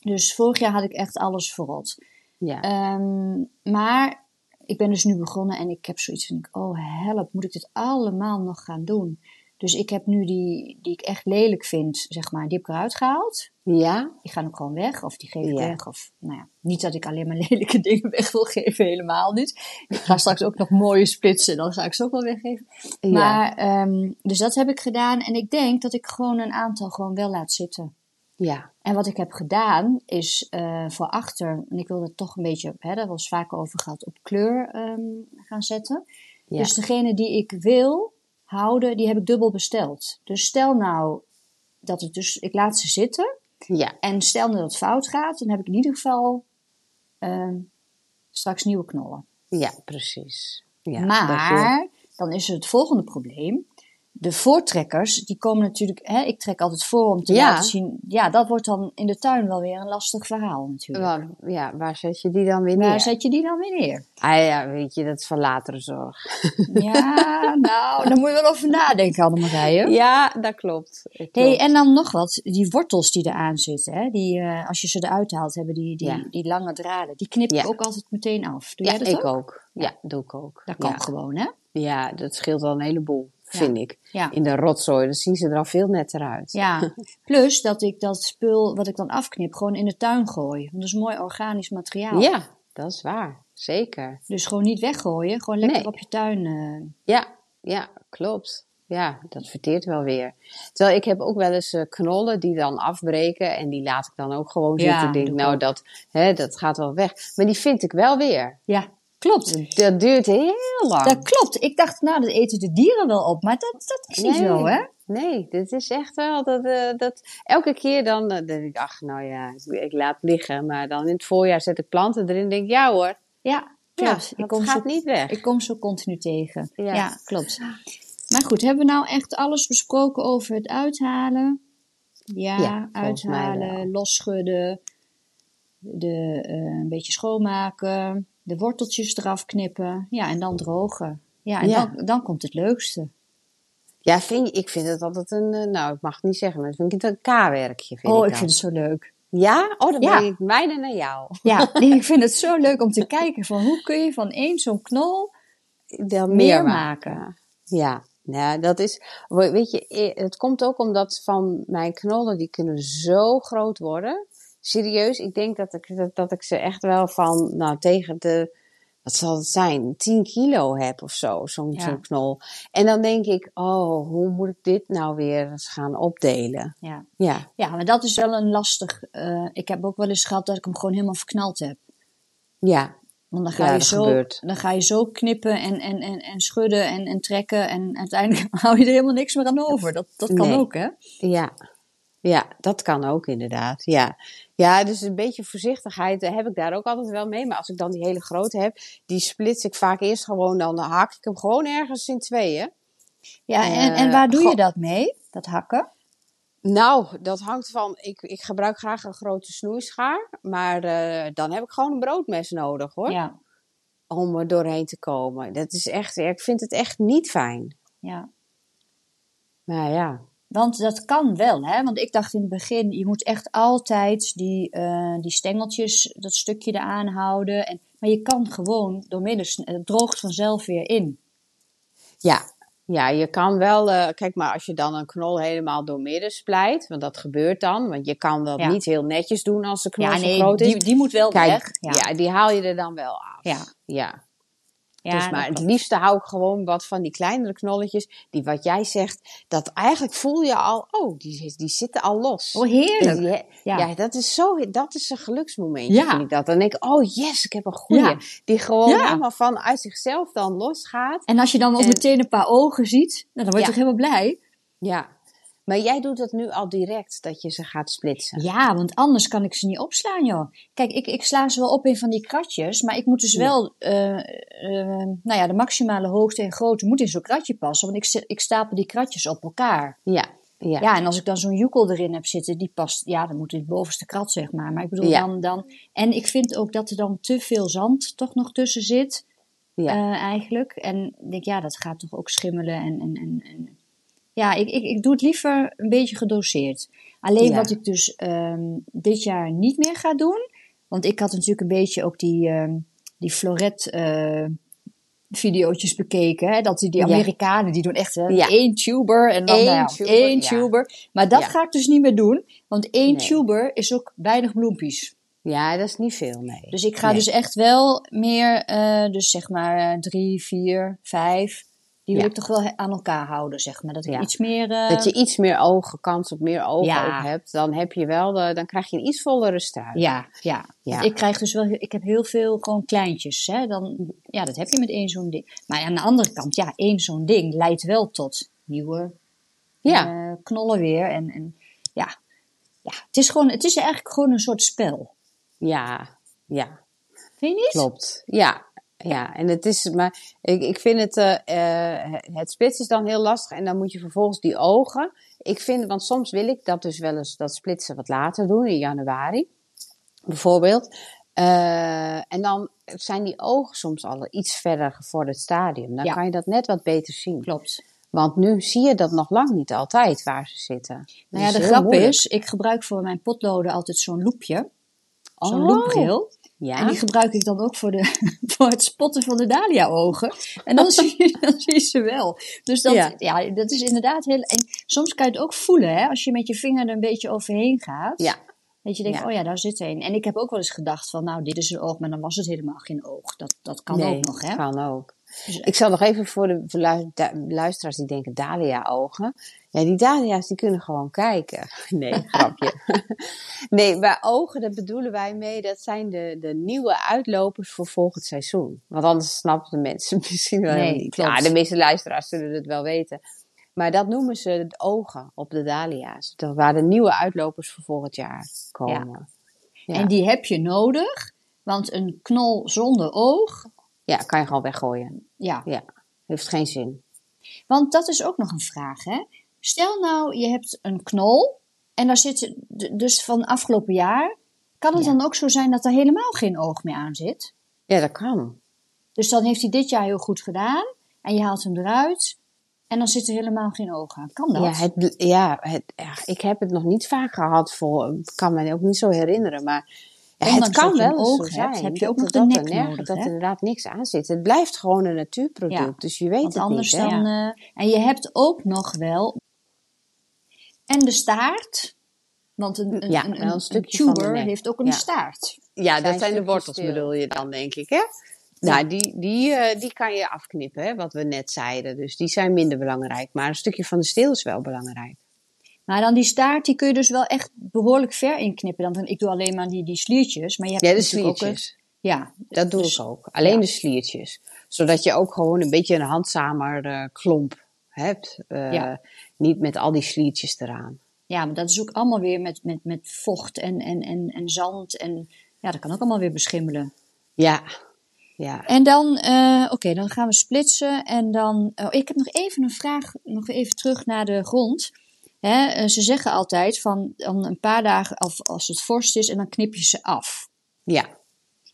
Speaker 2: Dus vorig jaar had ik echt alles verrot.
Speaker 1: Ja.
Speaker 2: Ehm, maar ik ben dus nu begonnen en ik heb zoiets van, oh help, moet ik dit allemaal nog gaan doen? Dus ik heb nu die, die ik echt lelijk vind, zeg maar, die heb ik eruit gehaald.
Speaker 1: ja,
Speaker 2: Die gaan ook gewoon weg, of die geef ik
Speaker 1: Ja.
Speaker 2: weg. Of, nou ja, niet dat ik alleen maar <laughs> lelijke dingen weg wil geven, helemaal niet. Ik ga straks ook nog mooie splitsen, dan ga ik ze ook wel weggeven.
Speaker 1: ja.
Speaker 2: Maar, ehm, dus dat heb ik gedaan. En ik denk dat ik gewoon een aantal gewoon wel laat zitten.
Speaker 1: Ja.
Speaker 2: En wat ik heb gedaan is eh, voor achter, en ik wilde het toch een beetje, hè, daar was vaak over gehad, op kleur ehm, gaan zetten.
Speaker 1: Ja.
Speaker 2: Dus degene die ik wil houden, die heb ik dubbel besteld. Dus stel nou dat het dus, ik laat ze zitten.
Speaker 1: ja.
Speaker 2: En stel nou dat het fout gaat, dan heb ik in ieder geval ehm, straks nieuwe knollen.
Speaker 1: Ja, precies. Ja,
Speaker 2: maar dan is er het volgende probleem. De voortrekkers, die komen natuurlijk, hè, ik trek altijd voor om te
Speaker 1: Ja.
Speaker 2: laten zien. Ja, dat wordt dan in de tuin wel weer een lastig verhaal natuurlijk.
Speaker 1: Waar, ja, waar zet je die dan weer neer?
Speaker 2: Waar zet je die dan weer neer?
Speaker 1: Ah ja, weet je, dat is van latere zorg. <laughs>
Speaker 2: Ja, nou, daar moet je wel over nadenken, Annemarije.
Speaker 1: Ja, dat klopt. klopt.
Speaker 2: Hey, en dan nog wat, die wortels die eraan zitten, hè, die, eh, als je ze eruit haalt, hebben die, die,
Speaker 1: Ja.
Speaker 2: die lange draden, die knip ik
Speaker 1: Ja.
Speaker 2: ook altijd meteen af. Doe
Speaker 1: ja,
Speaker 2: jij dat
Speaker 1: ik
Speaker 2: ook?
Speaker 1: ook. Ja, doe ik ook.
Speaker 2: Dat kan gewoon, hè?
Speaker 1: ja, dat scheelt wel een heleboel, vind ik.
Speaker 2: Ja.
Speaker 1: In de rotzooi, dan zien ze er al veel netter uit.
Speaker 2: Ja, <laughs> plus dat ik dat spul wat ik dan afknip gewoon in de tuin gooi. Want dat is mooi organisch materiaal.
Speaker 1: Ja, dat is waar. Zeker.
Speaker 2: Dus gewoon niet weggooien, gewoon lekker
Speaker 1: Nee.
Speaker 2: op je tuin. eh.
Speaker 1: Ja, ja, klopt. ja, dat verteert wel weer. Terwijl ik heb ook wel eens uh, knollen die dan afbreken en die laat ik dan ook gewoon
Speaker 2: Ja,
Speaker 1: zitten. Ik denk, nou, dat, hè, dat gaat wel weg. Maar die vind ik wel weer.
Speaker 2: Ja, klopt.
Speaker 1: Dat duurt heel lang.
Speaker 2: Dat klopt. Ik dacht, nou, dat eten de dieren wel op. Maar dat, dat is niet zo, hè?
Speaker 1: Nee, dit is echt wel dat, eh, dat elke keer dan, eh, dan denk ik, ach, nou ja, ik, ik laat liggen. Maar dan in het voorjaar zet ik planten erin en denk ik, ja hoor,
Speaker 2: Ja,
Speaker 1: ja,
Speaker 2: klopt. ik,
Speaker 1: dat
Speaker 2: kom
Speaker 1: gaat
Speaker 2: zo,
Speaker 1: niet weg.
Speaker 2: ik kom zo continu tegen.
Speaker 1: Ja.
Speaker 2: Ja. klopt. Maar goed, hebben we nou echt alles besproken over het uithalen? Ja,
Speaker 1: Ja,
Speaker 2: uithalen, losschudden, de, eh, een beetje schoonmaken, de worteltjes eraf knippen. Ja, en dan drogen. Ja, en
Speaker 1: Ja.
Speaker 2: Dan, dan komt het leukste.
Speaker 1: Ja, vind, ik vind het altijd een, eh, nou, ik mag het niet zeggen, maar vind ik het een K-werkje. Vind
Speaker 2: oh,
Speaker 1: ik
Speaker 2: ik vind het zo leuk.
Speaker 1: Ja? Oh, dan
Speaker 2: Ja.
Speaker 1: ben ik mijne naar jou.
Speaker 2: Ja, <laughs> nee, ik vind het zo leuk om te kijken van hoe kun je van één zo'n knol
Speaker 1: Dan
Speaker 2: meer
Speaker 1: maken.
Speaker 2: maken.
Speaker 1: Ja, nou, dat is, we- weet je, eh, het komt ook omdat van mijn knollen, die kunnen zo groot worden. Serieus, ik denk dat ik, dat, dat ik ze echt wel van, nou, tegen de, wat zal het zijn, 10 kilo heb of zo, zo'n
Speaker 2: Ja.
Speaker 1: zo'n knol. En dan denk ik, oh, hoe moet ik dit nou weer eens gaan opdelen?
Speaker 2: Ja.
Speaker 1: Ja,
Speaker 2: ja, maar dat is wel een lastig. eh, ik heb ook wel eens gehad dat ik hem gewoon helemaal verknald heb.
Speaker 1: ja,
Speaker 2: Want dan ga,
Speaker 1: Ja,
Speaker 2: je, zo,
Speaker 1: gebeurt.
Speaker 2: dan ga je zo knippen en, en, en, en schudden en, en trekken. En uiteindelijk <laughs> hou je er helemaal niks meer aan over. Dat, dat kan
Speaker 1: Nee.
Speaker 2: ook, hè?
Speaker 1: Ja, ja, dat kan ook inderdaad. Ja, ja dus een beetje voorzichtigheid eh, heb ik daar ook altijd wel mee. Maar als ik dan die hele grote heb, die splits ik vaak eerst gewoon. Dan hak ik hem gewoon ergens in tweeën.
Speaker 2: Ja, en,
Speaker 1: Eh,
Speaker 2: en waar doe je dat mee? Dat hakken?
Speaker 1: Nou, dat hangt van. Ik, ik gebruik graag een grote snoeischaar. Maar eh, dan heb ik gewoon een broodmes nodig hoor.
Speaker 2: Ja,
Speaker 1: Om er doorheen te komen. Dat is echt, ik vind het echt niet fijn.
Speaker 2: ja.
Speaker 1: Maar ja,
Speaker 2: Want dat kan wel, hè? Want ik dacht in het begin, je moet echt altijd die, eh, die stengeltjes, dat stukje eraan houden. En, maar je kan gewoon doormidden, het droogt vanzelf weer in.
Speaker 1: Ja, ja, je kan wel. eh, kijk, maar als je dan een knol helemaal doormidden splijt, want dat gebeurt dan, want je kan dat
Speaker 2: Ja.
Speaker 1: niet heel netjes doen als de knol
Speaker 2: Ja,
Speaker 1: zo groot is.
Speaker 2: die, die moet wel
Speaker 1: Kijk,
Speaker 2: weg.
Speaker 1: ja.
Speaker 2: Ja,
Speaker 1: die haal je er dan wel af.
Speaker 2: Ja.
Speaker 1: ja.
Speaker 2: Ja,
Speaker 1: dus maar het liefste hou ik gewoon wat van die kleinere knolletjes, die wat jij zegt, dat eigenlijk voel je al, oh, die, die zitten al los.
Speaker 2: Oh, heerlijk.
Speaker 1: Die-
Speaker 2: Ja.
Speaker 1: ja. dat is zo, dat is een geluksmomentje,
Speaker 2: Ja.
Speaker 1: vind ik dat. Dan denk ik, oh yes, ik heb een goeie.
Speaker 2: Ja.
Speaker 1: Die gewoon helemaal van uit zichzelf dan losgaat.
Speaker 2: En als je dan ook
Speaker 1: En-
Speaker 2: meteen een paar ogen ziet, nou, dan word je toch helemaal blij?
Speaker 1: Ja. Maar jij doet dat nu al direct, dat je ze gaat splitsen.
Speaker 2: Ja, want anders kan ik ze niet opslaan, joh. Kijk, ik, ik sla ze wel op in van die kratjes, maar ik moet dus
Speaker 1: Ja.
Speaker 2: wel, eh, eh, nou ja, de maximale hoogte en grootte moet in zo'n kratje passen, want ik, ik stapel die kratjes op elkaar.
Speaker 1: Ja, ja.
Speaker 2: Ja, en als ik dan zo'n joekel erin heb zitten, die past, ja, dan moet in het bovenste krat, zeg maar. Maar ik bedoel
Speaker 1: Ja.
Speaker 2: dan, dan, en ik vind ook dat er dan te veel zand toch nog tussen zit,
Speaker 1: Ja.
Speaker 2: eh, eigenlijk. En ik denk, ja, dat gaat toch ook schimmelen en, en, en, en ja, ik, ik, ik doe het liever een beetje gedoseerd. Alleen
Speaker 1: Ja.
Speaker 2: wat ik dus ehm, dit jaar niet meer ga doen, want ik had natuurlijk een beetje ook die, ehm die floret eh, videootjes bekeken. Hè? Dat die, die
Speaker 1: Ja.
Speaker 2: Amerikanen, die doen echt hè,
Speaker 1: Ja.
Speaker 2: één tuber en dan nou
Speaker 1: tuber,
Speaker 2: één tuber. Maar dat ga ik dus niet meer doen, want één
Speaker 1: Nee.
Speaker 2: tuber is ook weinig bloempies.
Speaker 1: Ja, dat is niet veel, nee.
Speaker 2: Dus ik ga
Speaker 1: Nee.
Speaker 2: dus echt wel meer, eh, dus zeg maar eh, drie, vier, vijf. Die wil
Speaker 1: Ja.
Speaker 2: ik toch wel aan elkaar houden, zeg maar. Dat ik
Speaker 1: Ja.
Speaker 2: iets meer... eh,
Speaker 1: Dat je iets meer ogen, kans op meer ogen
Speaker 2: Ja.
Speaker 1: ook hebt, dan heb je wel, de, dan krijg je een iets vollere struik.
Speaker 2: Ja, ja.
Speaker 1: Ja.
Speaker 2: Ik krijg dus wel, ik heb heel veel gewoon kleintjes. Hè? Dan, ja, dat heb je met één zo'n ding. Maar aan de andere kant, ja, één zo'n ding leidt wel tot nieuwe eh, knollen weer. En, en ja, ja het, is gewoon, het is eigenlijk gewoon een soort spel.
Speaker 1: ja, ja.
Speaker 2: Vind je niet?
Speaker 1: Klopt. Ja, ja. En het is, maar ik, ik vind het, eh, eh, het splitsen is dan heel lastig en dan moet je vervolgens die ogen. Ik vind, want soms wil ik dat dus wel eens, dat splitsen wat later doen, in januari bijvoorbeeld. Eh, en dan zijn die ogen soms al iets verder gevorderd stadium. Dan
Speaker 2: Ja.
Speaker 1: kan je dat net wat beter zien.
Speaker 2: Klopt.
Speaker 1: Want nu zie je dat nog lang niet altijd waar ze zitten.
Speaker 2: Nou ja, de grap
Speaker 1: moeilijk.
Speaker 2: is, ik gebruik voor mijn potloden altijd zo'n loepje. Zo'n
Speaker 1: Oh.
Speaker 2: loopbril.
Speaker 1: Ja,
Speaker 2: En die gebruik ik dan ook voor, de, <laughs> voor het spotten van de Dahlia-ogen. En dan <laughs> zie, je, dan zie je ze wel. Dus dat, ja.
Speaker 1: Ja.
Speaker 2: dat is inderdaad heel... En soms kan je het ook voelen, hè? Als je met je vinger er een beetje overheen gaat.
Speaker 1: ja,
Speaker 2: Dat je denkt,
Speaker 1: Ja.
Speaker 2: oh ja, daar zit een. En ik heb ook wel eens gedacht van, nou, dit is een oog, maar dan was het helemaal geen oog. Dat, dat kan
Speaker 1: nee,
Speaker 2: ook nog, hè?
Speaker 1: kan ook. Dus, ik zal nog even voor de luisteraars die denken Dahlia-ogen. Ja, die Dahlia's die kunnen gewoon kijken. <laughs> Nee, grapje. <laughs> nee, bij ogen, dat bedoelen wij mee, dat zijn de, de nieuwe uitlopers voor volgend seizoen. Want anders snappen de mensen <laughs> misschien wel nee, niet. Ja, de meeste luisteraars zullen het wel weten. Maar dat noemen ze de ogen op de dahlia's. Waar de nieuwe uitlopers voor volgend jaar komen.
Speaker 2: Ja. En die heb je nodig, want een knol zonder oog...
Speaker 1: Ja, kan je gewoon weggooien. Ja. Ja, heeft geen zin.
Speaker 2: Want dat is ook nog een vraag, hè? Stel nou, je hebt een knol en daar zit dus van afgelopen jaar. Kan het dan ook zo zijn dat er helemaal geen oog meer aan zit?
Speaker 1: Ja, dat kan.
Speaker 2: Dus dan heeft hij dit jaar heel goed gedaan en je haalt hem eruit en dan zit er helemaal geen oog aan. Kan dat?
Speaker 1: Ja, het, ja, het, ja, ik heb het nog niet vaak gehad. Voor, ik kan me ook niet zo herinneren. Maar ja, het kan wel oog zo zijn.
Speaker 2: heb je ook nog de nek
Speaker 1: er
Speaker 2: nodig,
Speaker 1: Dat er inderdaad niks aan zit. Het blijft gewoon een natuurproduct. Dus je weet Want het anders niet. Dan, uh,
Speaker 2: en je hebt ook nog wel... En de staart. Want een, een, ja, een, een, tuber heeft ook een staart.
Speaker 1: Ja, dat zijn de wortels bedoel je dan, denk ik, hè? Nou, die, die, uh, die kan je afknippen, hè, wat we net zeiden. Dus die zijn minder belangrijk. Maar een stukje van de steel is wel belangrijk.
Speaker 2: Maar dan die staart, die kun je dus wel echt behoorlijk ver inknippen. Dan, ik doe alleen maar die, die sliertjes. Maar je hebt
Speaker 1: ja, de sliertjes. Ook, ja, dat doe dus ik ook. Alleen de sliertjes. Zodat je ook gewoon een beetje een handzamer uh, klomp hebt. Uh, ja. Niet met al die sliertjes eraan.
Speaker 2: Ja, maar dat is ook allemaal weer met, met, met vocht en, en, en, en zand. En ja, dat kan ook allemaal weer beschimmelen.
Speaker 1: Ja, ja.
Speaker 2: En dan, uh, oké, dan gaan we splitsen. En dan, oh, ik heb nog even een vraag, nog even terug naar de grond. Hè, eh, ze zeggen altijd van dan een paar dagen, of als het vorst is, en dan knip je ze af.
Speaker 1: Ja.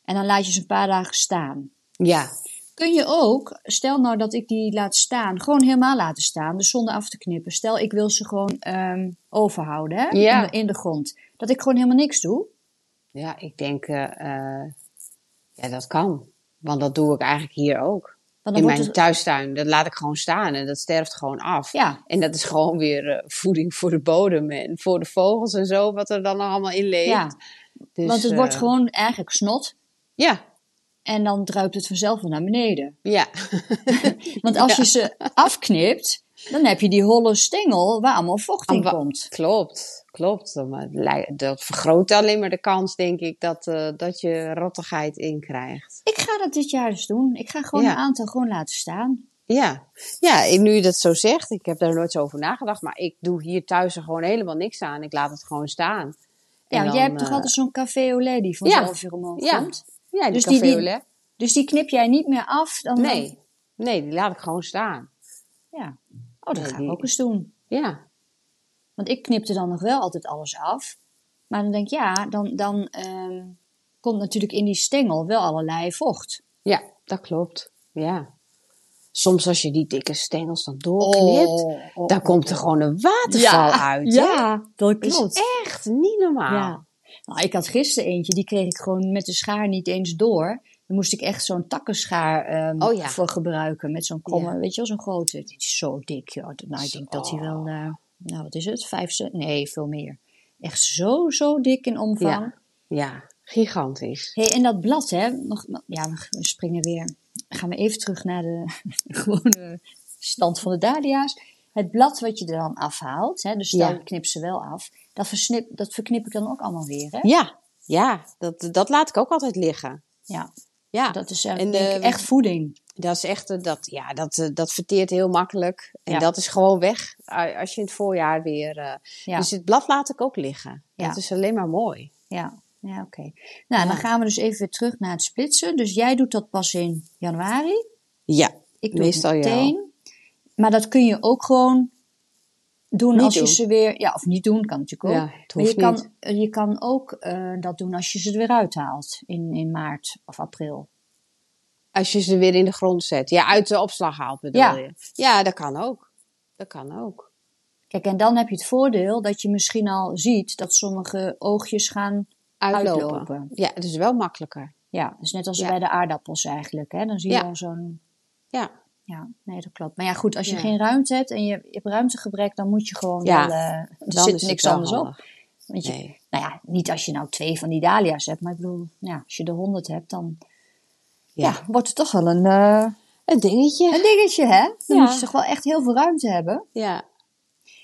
Speaker 2: En dan laat je ze een paar dagen staan.
Speaker 1: Ja.
Speaker 2: Kun je ook, stel nou dat ik die laat staan, gewoon helemaal laten staan, dus zonder af te knippen. Stel ik wil ze gewoon um, overhouden hè, ja. in, de, in, de, grond. Dat ik gewoon helemaal niks doe.
Speaker 1: Ja, ik denk, uh, uh, ja, dat kan. Want dat doe ik eigenlijk hier ook. In mijn thuistuin, dat laat ik gewoon staan en dat sterft gewoon af.
Speaker 2: Ja.
Speaker 1: En dat is gewoon weer uh, voeding voor de bodem en voor de vogels en zo, wat er dan allemaal in leeft. Ja.
Speaker 2: Dus, Want het wordt gewoon eigenlijk snot.
Speaker 1: Ja.
Speaker 2: En dan druipt het vanzelf weer naar beneden. <laughs>
Speaker 1: Ja.
Speaker 2: Want als je ze afknipt, dan heb je die holle stengel waar allemaal vocht in komt.
Speaker 1: Klopt, klopt. Dat vergroot alleen maar de kans, denk ik, dat, uh, dat je rottigheid in krijgt.
Speaker 2: Ik ga dat dit jaar dus doen. Ik ga gewoon een aantal gewoon laten staan.
Speaker 1: Ja, ja nu je dat zo zegt, ik heb daar nooit zo over nagedacht, maar ik doe hier thuis er gewoon helemaal niks aan. Ik laat het gewoon staan.
Speaker 2: Ja, jij hebt toch uh, altijd zo'n café au lait die vanzelf weer omhoog
Speaker 1: ja.
Speaker 2: komt?
Speaker 1: Ja, die dus die, die,
Speaker 2: Dus die knip jij niet meer af? Dan
Speaker 1: nee,
Speaker 2: dan...
Speaker 1: nee, die laat ik gewoon staan.
Speaker 2: Ja. Oh, dat ga ik ook eens doen.
Speaker 1: Ja.
Speaker 2: Want ik knipte dan nog wel altijd alles af. Maar dan denk ik, ja, dan, dan um, komt natuurlijk in die stengel wel allerlei vocht.
Speaker 1: Ja, dat klopt. Ja. Soms als je die dikke stengels dan doorknipt, oh, oh, dan komt er gewoon een waterval
Speaker 2: ja,
Speaker 1: uit.
Speaker 2: Ja, dat klopt.
Speaker 1: Dat is echt niet normaal.
Speaker 2: Ja. Nou, ik had gisteren eentje, die kreeg ik gewoon met de schaar niet eens door. Dan moest ik echt zo'n takkenschaar um, oh, ja. voor gebruiken. Met zo'n kromme, ja. weet je wel, zo'n grote. Die is zo dik, joh. Nou, ik denk oh. dat hij wel, uh, nou wat is het, vijf? Nee, veel meer. Echt zo, zo dik in omvang.
Speaker 1: Ja, ja. gigantisch.
Speaker 2: hey, en dat blad, hè. Nog, ja, we springen weer. Gaan we even terug naar de <laughs> gewone stand van de dahlia's. Het blad wat je er dan afhaalt, hè, dus je knipt ze wel af, dat, versnip, dat verknip ik dan ook allemaal weer, hè?
Speaker 1: Ja, ja dat, dat laat ik ook altijd liggen.
Speaker 2: Ja. Ja, dat is en, uh, echt voeding.
Speaker 1: Dat is echt, dat, ja, dat, dat verteert heel makkelijk. En ja. dat is gewoon weg als je in het voorjaar weer. Uh, ja. Dus het blad laat ik ook liggen. Ja. Dat is alleen maar mooi.
Speaker 2: Ja, ja oké. Okay. Nou, dan gaan we dus even weer terug naar het splitsen. Dus jij doet dat pas in januari.
Speaker 1: Ja,
Speaker 2: ik doe meestal het meteen. Maar dat kun je ook gewoon doen
Speaker 1: niet
Speaker 2: als
Speaker 1: doen.
Speaker 2: je ze weer. Ja, of niet doen, kan natuurlijk ook.
Speaker 1: Ja,
Speaker 2: maar je kan, je kan ook uh, dat doen als je ze er weer uithaalt in, in maart of april.
Speaker 1: Als je ze weer in de grond zet. Ja, uit de opslag haalt bedoel
Speaker 2: ja.
Speaker 1: je. Ja, dat kan ook. Dat kan ook.
Speaker 2: Kijk, en dan heb je het voordeel dat je misschien al ziet dat sommige oogjes gaan uitlopen. uitlopen.
Speaker 1: Ja, het is wel makkelijker.
Speaker 2: Ja, dus net als ja. bij de aardappels eigenlijk. Hè? Dan zie je al zo'n...
Speaker 1: Ja.
Speaker 2: Ja, nee, dat klopt. Maar ja, goed, als je ja. geen ruimte hebt en je, je hebt ruimtegebrek, dan moet je gewoon ja, wel... Uh, er zit niks anders handig. op. Want je. Nou ja, niet als je nou twee van die dahlia's hebt, maar ik bedoel, ja, als je er honderd hebt, dan ja. ja. wordt het toch wel een... Uh,
Speaker 1: Een dingetje.
Speaker 2: Een dingetje, hè? Dan moet je toch wel echt heel veel ruimte hebben.
Speaker 1: Ja.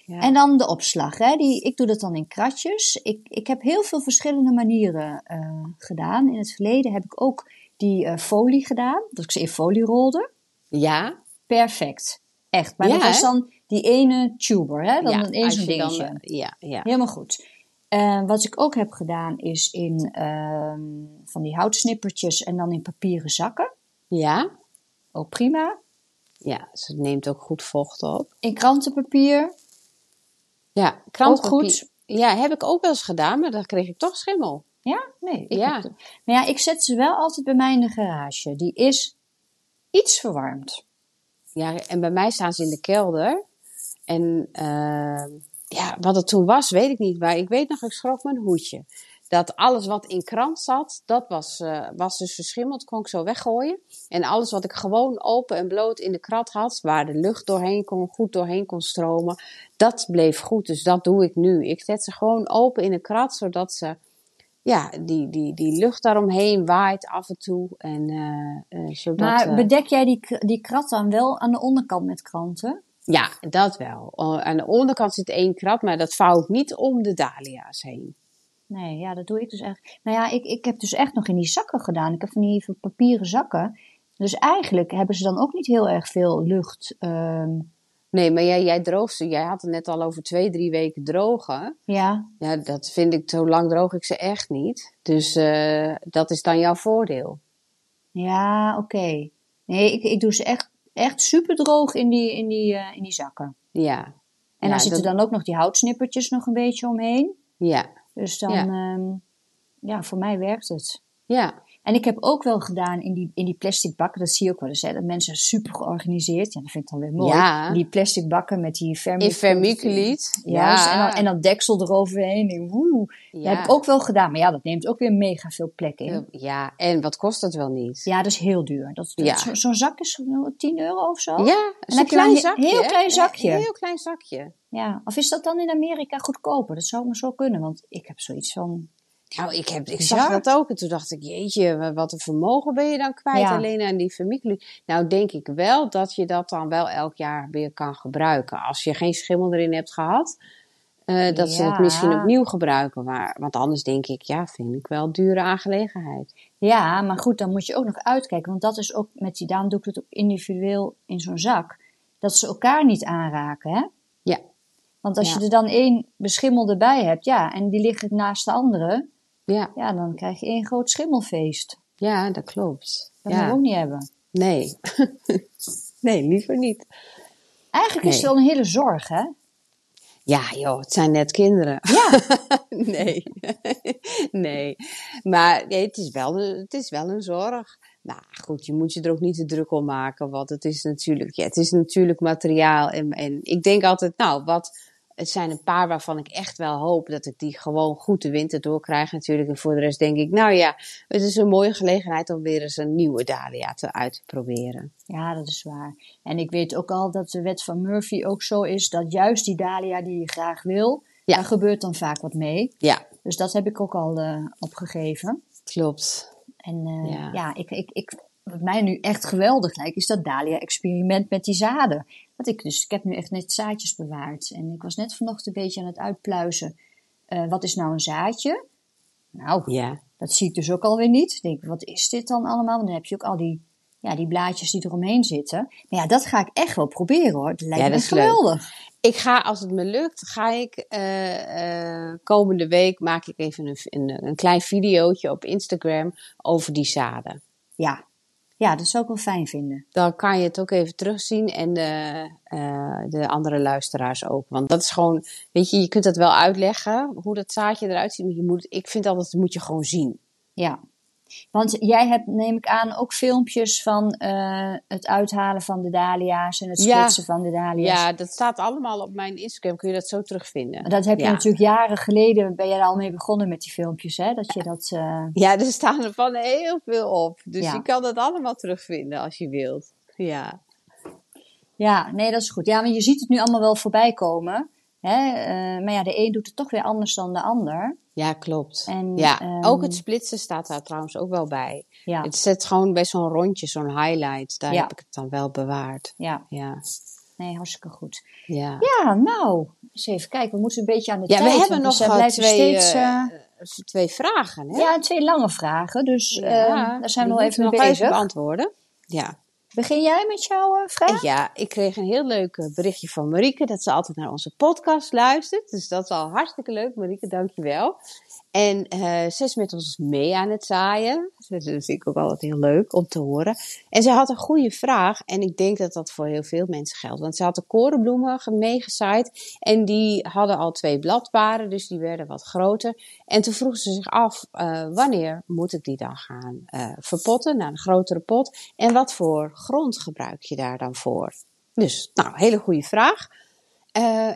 Speaker 1: Ja.
Speaker 2: En dan de opslag, hè? Die, ik doe dat dan in kratjes. Ik, ik heb heel veel verschillende manieren eh, gedaan. In het verleden heb ik ook die eh, folie gedaan. Dat ik ze in folie rolde.
Speaker 1: Ja.
Speaker 2: Perfect. Echt. Maar
Speaker 1: Ja,
Speaker 2: dat was dan die ene tuber, hè? Dan
Speaker 1: ja.
Speaker 2: een zo'n
Speaker 1: dan,
Speaker 2: dingetje.
Speaker 1: ja, ja.
Speaker 2: Helemaal goed. Eh, wat ik ook heb gedaan is in ehm, van die houtsnippertjes en dan in papieren zakken.
Speaker 1: Ja.
Speaker 2: Ook prima.
Speaker 1: Ja, ze neemt ook goed vocht op.
Speaker 2: In krantenpapier.
Speaker 1: Ja, krantpapier.
Speaker 2: Ook goed.
Speaker 1: Ja, heb ik ook wel eens gedaan, maar dan kreeg ik toch schimmel.
Speaker 2: Ja? Nee. Ik
Speaker 1: Ja.
Speaker 2: maar ja, ik zet ze wel altijd bij mij in de garage. Die is iets verwarmd.
Speaker 1: Ja, en bij mij staan ze in de kelder. En eh, ja, wat het toen was, weet ik niet. Maar ik weet nog, ik schrok mijn hoedje. Dat alles wat in krant zat, dat was, eh, was dus verschimmeld. Kon ik zo weggooien. En alles wat ik gewoon open en bloot in de krat had, waar de lucht doorheen kon, goed doorheen kon stromen, dat bleef goed. Dus dat doe ik nu. Ik zet ze gewoon open in de krat, zodat ze, ja, die, die, die lucht daaromheen waait af en toe. En, eh, eh, zodat,
Speaker 2: Maar
Speaker 1: eh,
Speaker 2: bedek jij die, die krat dan wel aan de onderkant met kranten?
Speaker 1: Ja, dat wel. Aan de onderkant zit één krat, maar dat vouw ik niet om de dahlia's heen.
Speaker 2: Nee, ja, dat doe ik dus echt. Nou ja, ik, ik heb dus echt nog in die zakken gedaan. Ik heb van die papieren zakken. Dus eigenlijk hebben ze dan ook niet heel erg veel lucht. ehm,
Speaker 1: Nee, maar jij, jij droogt ze. Jij had het net al over twee, drie weken drogen.
Speaker 2: ja,
Speaker 1: Ja, dat vind ik, zo lang droog ik ze echt niet. Dus eh, dat is dan jouw voordeel.
Speaker 2: ja, oké. Nee, ik, ik doe ze echt, echt super droog in die, in die, eh, in die zakken.
Speaker 1: Ja.
Speaker 2: En
Speaker 1: Ja,
Speaker 2: daar zitten
Speaker 1: dat-
Speaker 2: dan ook nog die houtsnippertjes nog een beetje omheen.
Speaker 1: Ja.
Speaker 2: Dus dan,
Speaker 1: Ja.
Speaker 2: ja voor mij werkt het.
Speaker 1: Ja.
Speaker 2: En ik heb ook wel gedaan in die, in die plastic bakken, dat zie je ook wel eens, hè, dat mensen super georganiseerd, ja, dat vind ik dan weer mooi.
Speaker 1: Ja.
Speaker 2: Die plastic bakken met die
Speaker 1: In
Speaker 2: vermiculiet. Juist,
Speaker 1: Ja.
Speaker 2: en, dan, en dat deksel eroverheen. En woe. Dat
Speaker 1: Ja.
Speaker 2: heb ik ook wel gedaan, maar ja, dat neemt ook weer mega veel plek in.
Speaker 1: Ja, en wat kost dat wel niet?
Speaker 2: Ja, dat is heel duur. Dat, dat- zo- Zo'n zak is zo'n 10 euro of zo.
Speaker 1: Ja,
Speaker 2: dan maar
Speaker 1: klein
Speaker 2: een
Speaker 1: zakje.
Speaker 2: heel klein zakje.
Speaker 1: Een heel klein zakje.
Speaker 2: Ja, Of is dat dan in Amerika goedkoper? Dat zou maar zo kunnen, want ik heb zoiets van...
Speaker 1: Nou, ik, heb, ik zag dat ook. En toen dacht ik, jeetje, wat een vermogen ben je dan kwijt
Speaker 2: Ja.
Speaker 1: alleen aan die familie. Nou, denk ik wel dat je dat dan wel elk jaar weer kan gebruiken. Als je geen schimmel erin hebt gehad, eh, dat ze het misschien opnieuw gebruiken. Maar, want anders denk ik, ja, vind ik wel een dure aangelegenheid.
Speaker 2: Ja, maar goed, dan moet je ook nog uitkijken. Want dat is ook met die, daarom doe ik het ook individueel in zo'n zak. Dat ze elkaar niet aanraken, hè?
Speaker 1: Ja.
Speaker 2: Want als je er dan één beschimmelde bij hebt, ja, en die liggen naast de andere,
Speaker 1: Ja,
Speaker 2: ja, dan krijg je één groot schimmelfeest.
Speaker 1: ja dat klopt.
Speaker 2: Dat we
Speaker 1: Ja.
Speaker 2: ook niet hebben.
Speaker 1: Nee. <laughs> nee, liever niet.
Speaker 2: Eigenlijk is het wel een hele zorg, hè?
Speaker 1: Ja, joh, het zijn net kinderen.
Speaker 2: Ja, <laughs>
Speaker 1: nee. <laughs> nee. Maar nee, het, is wel, een- het is wel een zorg. Nou goed, je moet je er ook niet te druk om maken. Want het is natuurlijk, ja, het is natuurlijk materiaal. En, en ik denk altijd, nou, wat. Het zijn een paar waarvan ik echt wel hoop dat ik die gewoon goed de winter doorkrijg natuurlijk. En voor de rest denk ik, nou ja, het is een mooie gelegenheid om weer eens een nieuwe Dahlia te, uit te proberen.
Speaker 2: ja, dat is waar. En ik weet ook al dat de wet van Murphy ook zo is dat juist die dahlia die je graag wil,
Speaker 1: Ja.
Speaker 2: daar gebeurt dan vaak wat mee.
Speaker 1: Ja,
Speaker 2: Dus dat heb ik ook al eh, opgegeven.
Speaker 1: klopt.
Speaker 2: En eh,
Speaker 1: Ja.
Speaker 2: ja, ik, ik, ik, wat mij nu echt geweldig lijkt, is dat Dahlia-experiment met die zaden. Ik, dus, ik heb nu echt net zaadjes bewaard. En ik was net vanochtend een beetje aan het uitpluizen. eh, wat is nou een zaadje? Nou,
Speaker 1: Ja.
Speaker 2: dat zie ik dus ook alweer niet. Ik denk, wat is dit dan allemaal? Want dan heb je ook al die, ja, die blaadjes die eromheen zitten. Maar ja, dat ga ik echt wel proberen hoor. Dat lijkt
Speaker 1: Ja,
Speaker 2: me
Speaker 1: dat leuk.
Speaker 2: geweldig.
Speaker 1: Ik ga, als het me lukt, ga ik eh, eh, komende week maak ik even een, een, een klein videootje op Instagram over die zaden.
Speaker 2: Ja. Ja, dat zou ik wel fijn vinden.
Speaker 1: Dan kan je het ook even terugzien en de, eh, de andere luisteraars ook. Want dat is gewoon, weet je, je kunt het wel uitleggen hoe dat zaadje eruit ziet. Maar je moet, ik vind altijd, dat moet je gewoon zien.
Speaker 2: Ja. Want jij hebt, neem ik aan, ook filmpjes van eh, het uithalen van de dahlia's en het
Speaker 1: Ja.
Speaker 2: splitsen van de dahlia's.
Speaker 1: Ja, dat staat allemaal op mijn Instagram. Kun je dat zo terugvinden.
Speaker 2: Dat heb je
Speaker 1: Ja.
Speaker 2: natuurlijk jaren geleden, ben je er al mee begonnen met die filmpjes, hè? Dat je dat... eh,
Speaker 1: Ja, er staan er van heel veel op. Dus
Speaker 2: Ja.
Speaker 1: je kan dat allemaal terugvinden als je wilt. Ja.
Speaker 2: Ja, nee, dat is goed. Ja, maar je ziet het nu allemaal wel voorbij komen. Hè? Uh, maar ja, de een doet het toch weer anders dan de ander.
Speaker 1: Ja, klopt. En, ja, um, ook het splitsen staat daar trouwens ook wel bij. Ja. Het zet gewoon bij zo'n rondje, zo'n highlight. Daar heb ik het dan wel bewaard.
Speaker 2: Ja. ja. Nee, hartstikke goed. Ja, ja nou, eens even kijken. We moeten een beetje aan de ja, tijd. Ja, we hebben nog dus, uh, twee, steeds, uh,
Speaker 1: twee vragen. Hè?
Speaker 2: Ja, twee lange vragen. Dus ja, daar zijn we nog even mee bezig. Even
Speaker 1: beantwoorden. Ja.
Speaker 2: Begin jij met jouw uh, vraag?
Speaker 1: Ja, ik kreeg een heel leuk berichtje van Marieke dat ze altijd naar onze podcast luistert. Dus dat is al hartstikke leuk. Marieke, dankjewel. En uh, ze is met ons mee aan het zaaien. Dat vind ik ook altijd heel leuk om te horen. En ze had een goede vraag. En ik denk dat dat voor heel veel mensen geldt. Want ze had de korenbloemen meegezaaid. En die hadden al twee bladparen. Dus die werden wat groter. En toen vroeg ze zich af. Uh, wanneer moet ik die dan gaan uh, verpotten? Naar een grotere pot. En wat voor grond gebruik je daar dan voor? Dus, nou, hele goede vraag.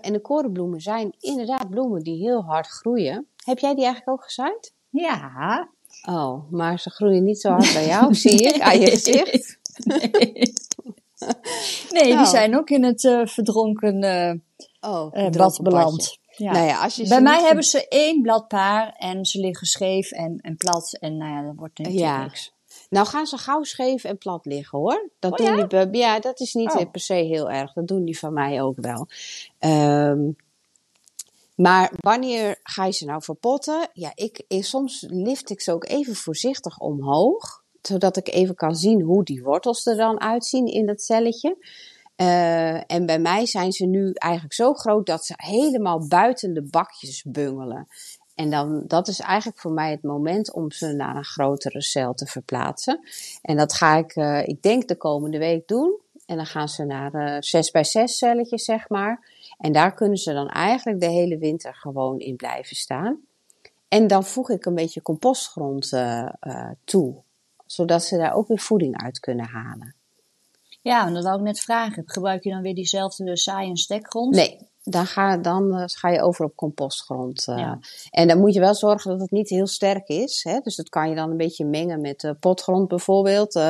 Speaker 1: en de korenbloemen zijn inderdaad bloemen die heel hard groeien. Heb jij die eigenlijk ook gezaaid?
Speaker 2: Ja.
Speaker 1: Oh, maar ze groeien niet zo hard bij jou, zie ik aan je gezicht.
Speaker 2: Nee, <laughs> nee die oh. zijn ook in het uh, verdronken uh, oh, uh, bad beland. Ja. Nou ja, als je bij mij hebben ze één bladpaar en ze liggen scheef en, en plat. En nou ja, dat wordt natuurlijk ja. niks.
Speaker 1: Nou gaan ze gauw scheef en plat liggen hoor. Dat oh, doen ja? Die, ja, dat is niet oh. per se heel erg. Dat doen die van mij ook wel. Um, maar wanneer ga je ze nou verpotten? Ja, ik, soms lift ik ze ook even voorzichtig omhoog. Zodat ik even kan zien hoe die wortels er dan uitzien in dat celletje. Uh, en bij mij zijn ze nu eigenlijk zo groot dat ze helemaal buiten de bakjes bungelen. En dan, dat is eigenlijk voor mij het moment om ze naar een grotere cel te verplaatsen. En dat ga ik, uh, ik denk de komende week doen. En dan gaan ze naar uh, 6 bij 6 celletjes, zeg maar. En daar kunnen ze dan eigenlijk de hele winter gewoon in blijven staan. En dan voeg ik een beetje compostgrond uh, uh, toe, zodat ze daar ook weer voeding uit kunnen halen.
Speaker 2: Ja, en dat wou ik net vragen. Gebruik je dan weer diezelfde saai- en stekgrond?
Speaker 1: Nee, dan ga, dan uh, ga je over op compostgrond. Ja. En dan moet je wel zorgen dat het niet heel sterk is. Hè? Dus dat kan je dan een beetje mengen met potgrond bijvoorbeeld.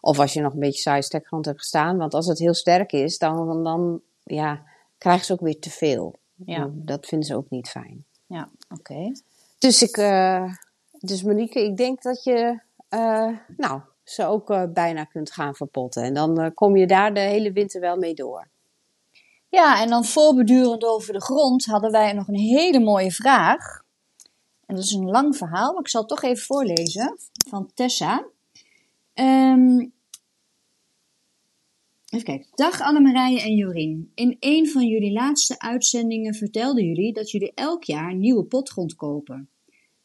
Speaker 1: of als je nog een beetje saai stekgrond hebt gestaan. Want als het heel sterk is, dan, dan ja, krijgen ze ook weer te veel. Ja. Dat vinden ze ook niet fijn.
Speaker 2: Ja, oké.
Speaker 1: Dus ik, uh, dus Monique, ik denk dat je, uh, nou, ze ook uh, bijna kunt gaan verpotten. En dan kom je daar de hele winter wel mee door.
Speaker 2: Ja, en dan voorbedurend over de grond hadden wij nog een hele mooie vraag. En dat is een lang verhaal, maar ik zal het toch even voorlezen van Tessa. Um, Even kijken. Dag Annemarije en Jorien. In een van jullie laatste uitzendingen vertelden jullie dat jullie elk jaar nieuwe potgrond kopen.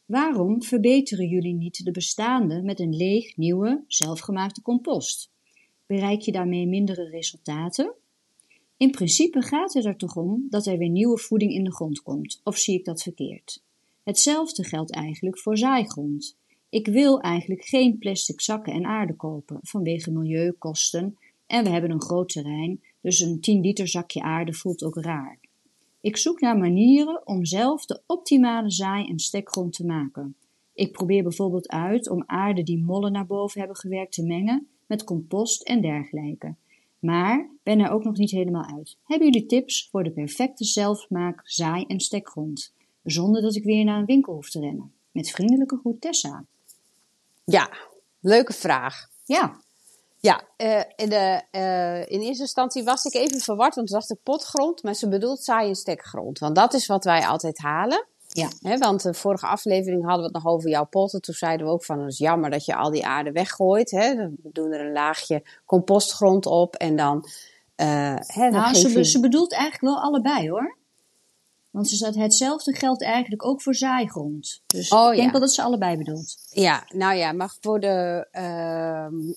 Speaker 2: Waarom verbeteren jullie niet de bestaande met een leeg, nieuwe, zelfgemaakte compost? Bereik je daarmee mindere resultaten? In principe gaat het er toch om dat er weer nieuwe voeding in de grond komt, of zie ik dat verkeerd? Hetzelfde geldt eigenlijk voor zaaigrond. Ik wil eigenlijk geen plastic zakken en aarde kopen vanwege milieukosten en we hebben een groot terrein, dus een 10 liter zakje aarde voelt ook raar. Ik zoek naar manieren om zelf de optimale zaai- en stekgrond te maken. Ik probeer bijvoorbeeld uit om aarde die mollen naar boven hebben gewerkt te mengen met compost en dergelijke. Maar ben er ook nog niet helemaal uit. Hebben jullie tips voor de perfecte zelfmaak zaai- en stekgrond? Zonder dat ik weer naar een winkel hoef te rennen. Met vriendelijke groet Tessa.
Speaker 1: Ja, leuke vraag.
Speaker 2: Ja.
Speaker 1: Ja, uh, in, de, uh, in eerste instantie was ik even verward, want toen dacht ik potgrond, maar ze bedoelt saai en stekgrond. Want dat is wat wij altijd halen.
Speaker 2: Ja.
Speaker 1: He, want de vorige aflevering hadden we het nog over jouw potten. Toen zeiden we ook van, het is jammer dat je al die aarde weggooit. We doen er een laagje compostgrond op en dan... Uh,
Speaker 2: nou, ze, ze bedoelt eigenlijk wel allebei hoor. Want ze zegt, hetzelfde geldt eigenlijk ook voor zaaigrond. Dus oh, ik denk ja. wel dat ze allebei bedoelt.
Speaker 1: Ja, nou ja, maar voor de, uh,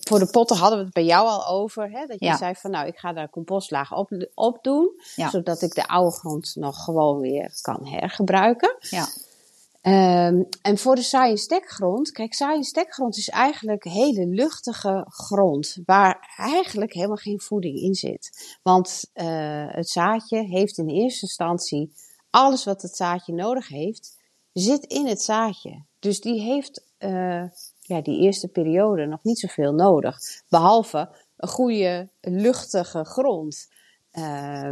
Speaker 1: voor de potten hadden we het bij jou al over. Hè? Dat je zei van nou, ik ga daar compostlaag op, op doen. Zodat ik de oude grond nog gewoon weer kan hergebruiken.
Speaker 2: Ja.
Speaker 1: Um, en voor de saaie stekgrond, kijk, saaie stekgrond is eigenlijk hele luchtige grond, waar eigenlijk helemaal geen voeding in zit. Want uh, het zaadje heeft in eerste instantie alles wat het zaadje nodig heeft, zit in het zaadje. Dus die heeft uh, ja, die eerste periode nog niet zoveel nodig. Behalve een goede, luchtige grond. Uh,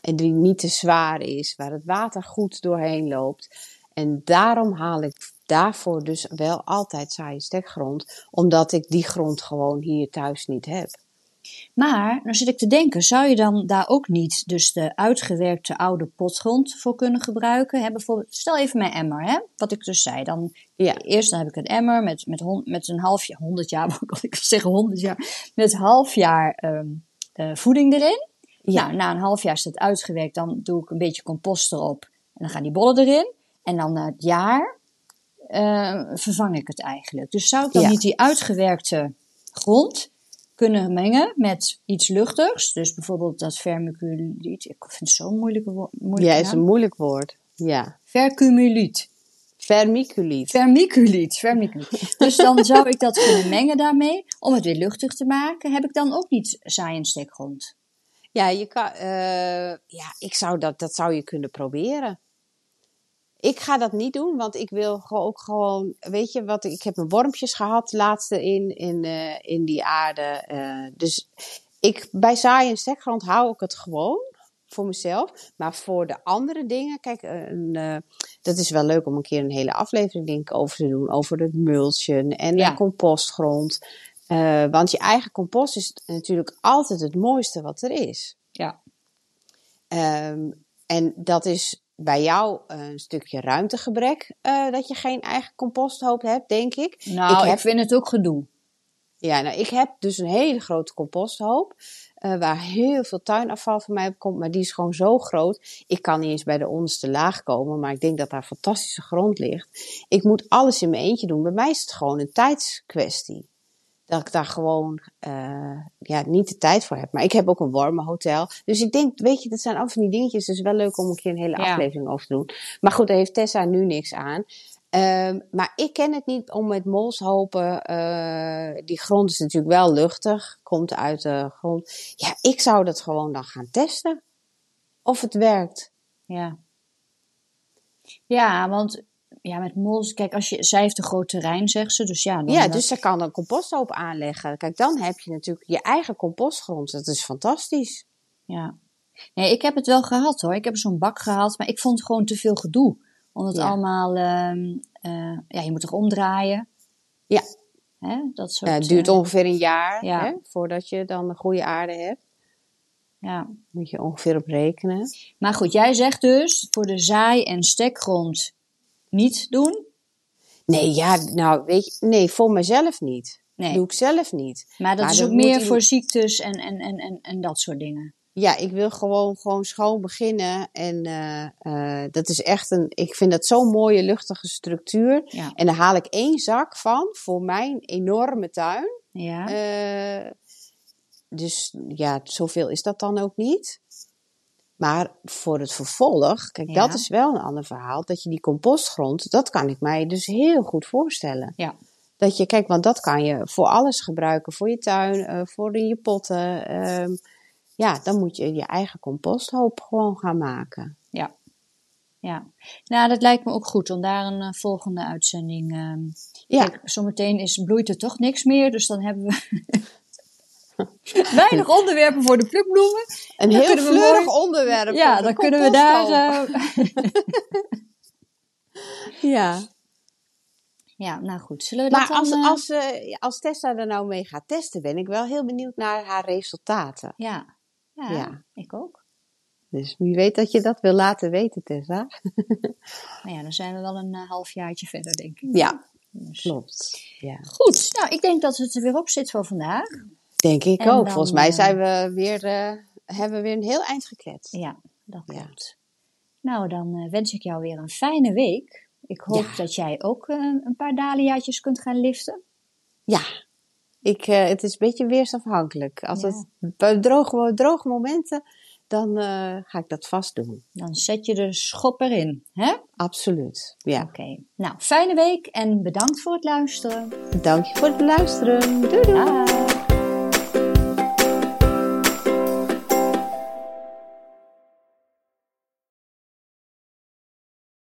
Speaker 1: en die niet te zwaar is, waar het water goed doorheen loopt. En daarom haal ik daarvoor dus wel altijd saaie stekgrond, omdat ik die grond gewoon hier thuis niet heb.
Speaker 2: Maar, nou zit ik te denken, zou je dan daar ook niet dus de uitgewerkte oude potgrond voor kunnen gebruiken? Hè? Bijvoorbeeld, stel even mijn emmer, hè? wat ik dus zei. Dan,
Speaker 1: Ja.
Speaker 2: Eerst dan heb ik een emmer met, met, met een half jaar, 100 jaar, <laughs> wou ik zeggen 100 jaar, met half jaar ehm, eh, voeding erin.
Speaker 1: Ja.
Speaker 2: Nou, na een half jaar is het uitgewerkt, dan doe ik een beetje compost erop. En dan gaan die bollen erin. En dan na het jaar eh, vervang ik het eigenlijk. Dus zou ik dan
Speaker 1: Ja.
Speaker 2: niet die uitgewerkte grond kunnen mengen met iets luchtigs? Dus bijvoorbeeld dat vermiculiet. Ik vind het zo'n moeilijke woord.
Speaker 1: Ja, is een moeilijk woord. Ja.
Speaker 2: Vercumuliet.
Speaker 1: Vermiculiet.
Speaker 2: Vermiculiet. Vermiculiet. Dus dan zou ik dat kunnen mengen daarmee. Om het weer luchtig te maken. Heb ik dan ook niet saai en stekgrond?
Speaker 1: Ja, je kan, eh, ja, ik zou dat, dat zou je kunnen proberen. Ik ga dat niet doen, want ik wil ook gewoon, weet je wat, ik heb mijn wormpjes gehad, laatste in, in, eh, in die aarde. eh, dus ik, bij zaai en stekgrond hou ik het gewoon voor mezelf. Maar voor de andere dingen, kijk, eh, een, dat is wel leuk om een keer een hele aflevering denk ik over te doen. Over het mulchen en
Speaker 2: Ja.
Speaker 1: de compostgrond. Want je eigen compost is natuurlijk altijd het mooiste wat er is.
Speaker 2: Ja.
Speaker 1: Ehm, en dat is bij jou een stukje ruimtegebrek, eh, dat je geen eigen composthoop hebt, denk ik.
Speaker 2: Nou, ik,
Speaker 1: heb-
Speaker 2: vind het ook gedoe.
Speaker 1: Ja, nou, ik heb dus een hele grote composthoop, eh, waar heel veel tuinafval van mij op komt, maar die is gewoon zo groot. Ik kan niet eens bij de onderste laag komen, maar ik denk dat daar fantastische grond ligt. Ik moet alles in mijn eentje doen. Bij mij is het gewoon een tijdskwestie. Dat ik daar gewoon eh, ja, niet de tijd voor heb. Maar ik heb ook een warme hotel. Dus ik denk, weet je, dat zijn af van die dingetjes. Dus wel leuk om een keer een hele
Speaker 2: Ja.
Speaker 1: aflevering over te doen. Maar goed, daar heeft Tessa nu niks aan. Ehm, maar ik ken het niet om met molshopen. eh, die grond is natuurlijk wel luchtig. Komt uit de grond. Ja, ik zou dat gewoon dan gaan testen. Of het werkt.
Speaker 2: Ja. Ja, want ja, met mols, kijk, als je, zij heeft een groot terrein, zegt ze, dus ja. Dan,
Speaker 1: Ja,
Speaker 2: eh,
Speaker 1: dus ze kan een composthoop aanleggen. Kijk, dan heb je natuurlijk je eigen compostgrond. Dat is fantastisch.
Speaker 2: Ja. Nee, ik heb het wel gehad hoor. Ik heb zo'n bak gehad, maar ik vond het gewoon te veel gedoe. Omdat
Speaker 1: Ja.
Speaker 2: allemaal, ehm, eh, ja, je moet toch omdraaien.
Speaker 1: Ja.
Speaker 2: Hè, dat soort,
Speaker 1: Ja, het duurt
Speaker 2: eh,
Speaker 1: ongeveer een jaar
Speaker 2: ja.
Speaker 1: hè, voordat je dan een goede aarde hebt.
Speaker 2: ja.
Speaker 1: Moet je ongeveer op rekenen.
Speaker 2: Maar goed, jij zegt dus voor de zaai- en stekgrond niet doen.
Speaker 1: Nee, ja, nou, weet je, nee, voor mezelf niet.
Speaker 2: Nee,
Speaker 1: Doe ik zelf niet.
Speaker 2: maar dat
Speaker 1: maar
Speaker 2: is ook meer voor ziektes en, en, en, en, en dat soort dingen.
Speaker 1: Ja, ik wil gewoon, gewoon schoon beginnen. En eh, eh, dat is echt een, ik vind dat zo'n mooie luchtige structuur.
Speaker 2: Ja.
Speaker 1: En daar haal ik één zak van voor mijn enorme tuin.
Speaker 2: Ja.
Speaker 1: Eh, dus ja, zoveel is dat dan ook niet. Maar voor het vervolg, kijk,
Speaker 2: Ja.
Speaker 1: dat is wel een ander verhaal. Dat je die compostgrond, dat kan ik mij dus heel goed voorstellen.
Speaker 2: Ja.
Speaker 1: Dat je, kijk, want dat kan je voor alles gebruiken. Voor je tuin, eh, voor in je potten. ehm, ja, dan moet je je eigen composthoop gewoon gaan maken.
Speaker 2: Ja. Ja. Nou, dat lijkt me ook goed om daar een eh, volgende uitzending. ehm
Speaker 1: Ja,
Speaker 2: Kijk, zometeen is, bloeit er toch niks meer, dus dan hebben we <laughs> weinig onderwerpen voor de plukbloemen.
Speaker 1: een
Speaker 2: dan
Speaker 1: heel
Speaker 2: kunnen we
Speaker 1: fleurig
Speaker 2: mooi-
Speaker 1: onderwerp.
Speaker 2: Ja, dan kunnen we daar. eh, <laughs>
Speaker 1: ja.
Speaker 2: ja, nou goed. Zullen we
Speaker 1: Maar
Speaker 2: dat dan...
Speaker 1: als,
Speaker 2: eh,
Speaker 1: als, eh, als Tessa er nou mee gaat testen, ben ik wel heel benieuwd naar haar resultaten.
Speaker 2: Ja. Ja,
Speaker 1: Ja.
Speaker 2: ik ook.
Speaker 1: Dus wie weet dat je dat wil laten weten, Tessa. <laughs>
Speaker 2: Nou ja, dan zijn we wel een halfjaartje verder, denk ik.
Speaker 1: Ja,
Speaker 2: Dus-
Speaker 1: klopt. Ja.
Speaker 2: Goed, nou, ik denk dat het er weer op zit voor vandaag.
Speaker 1: Denk ik
Speaker 2: En
Speaker 1: ook.
Speaker 2: dan,
Speaker 1: Volgens mij
Speaker 2: eh,
Speaker 1: zijn we weer, eh, hebben we weer een heel eind gekletst.
Speaker 2: Ja, dat
Speaker 1: Ja.
Speaker 2: klopt. Nou, dan eh, wens ik jou weer een fijne week. Ik hoop
Speaker 1: Ja.
Speaker 2: dat jij ook eh, een paar dahliaatjes kunt gaan liften.
Speaker 1: Ja, ik, eh, het is een beetje weersafhankelijk. Als
Speaker 2: Ja.
Speaker 1: het bij droge, droge momenten, dan eh, ga ik dat vast doen.
Speaker 2: Dan zet je de schop erin, hè?
Speaker 1: Absoluut. Ja.
Speaker 2: Oké. Nou, fijne week en bedankt voor het luisteren.
Speaker 1: Dank je voor het luisteren. Doei doei.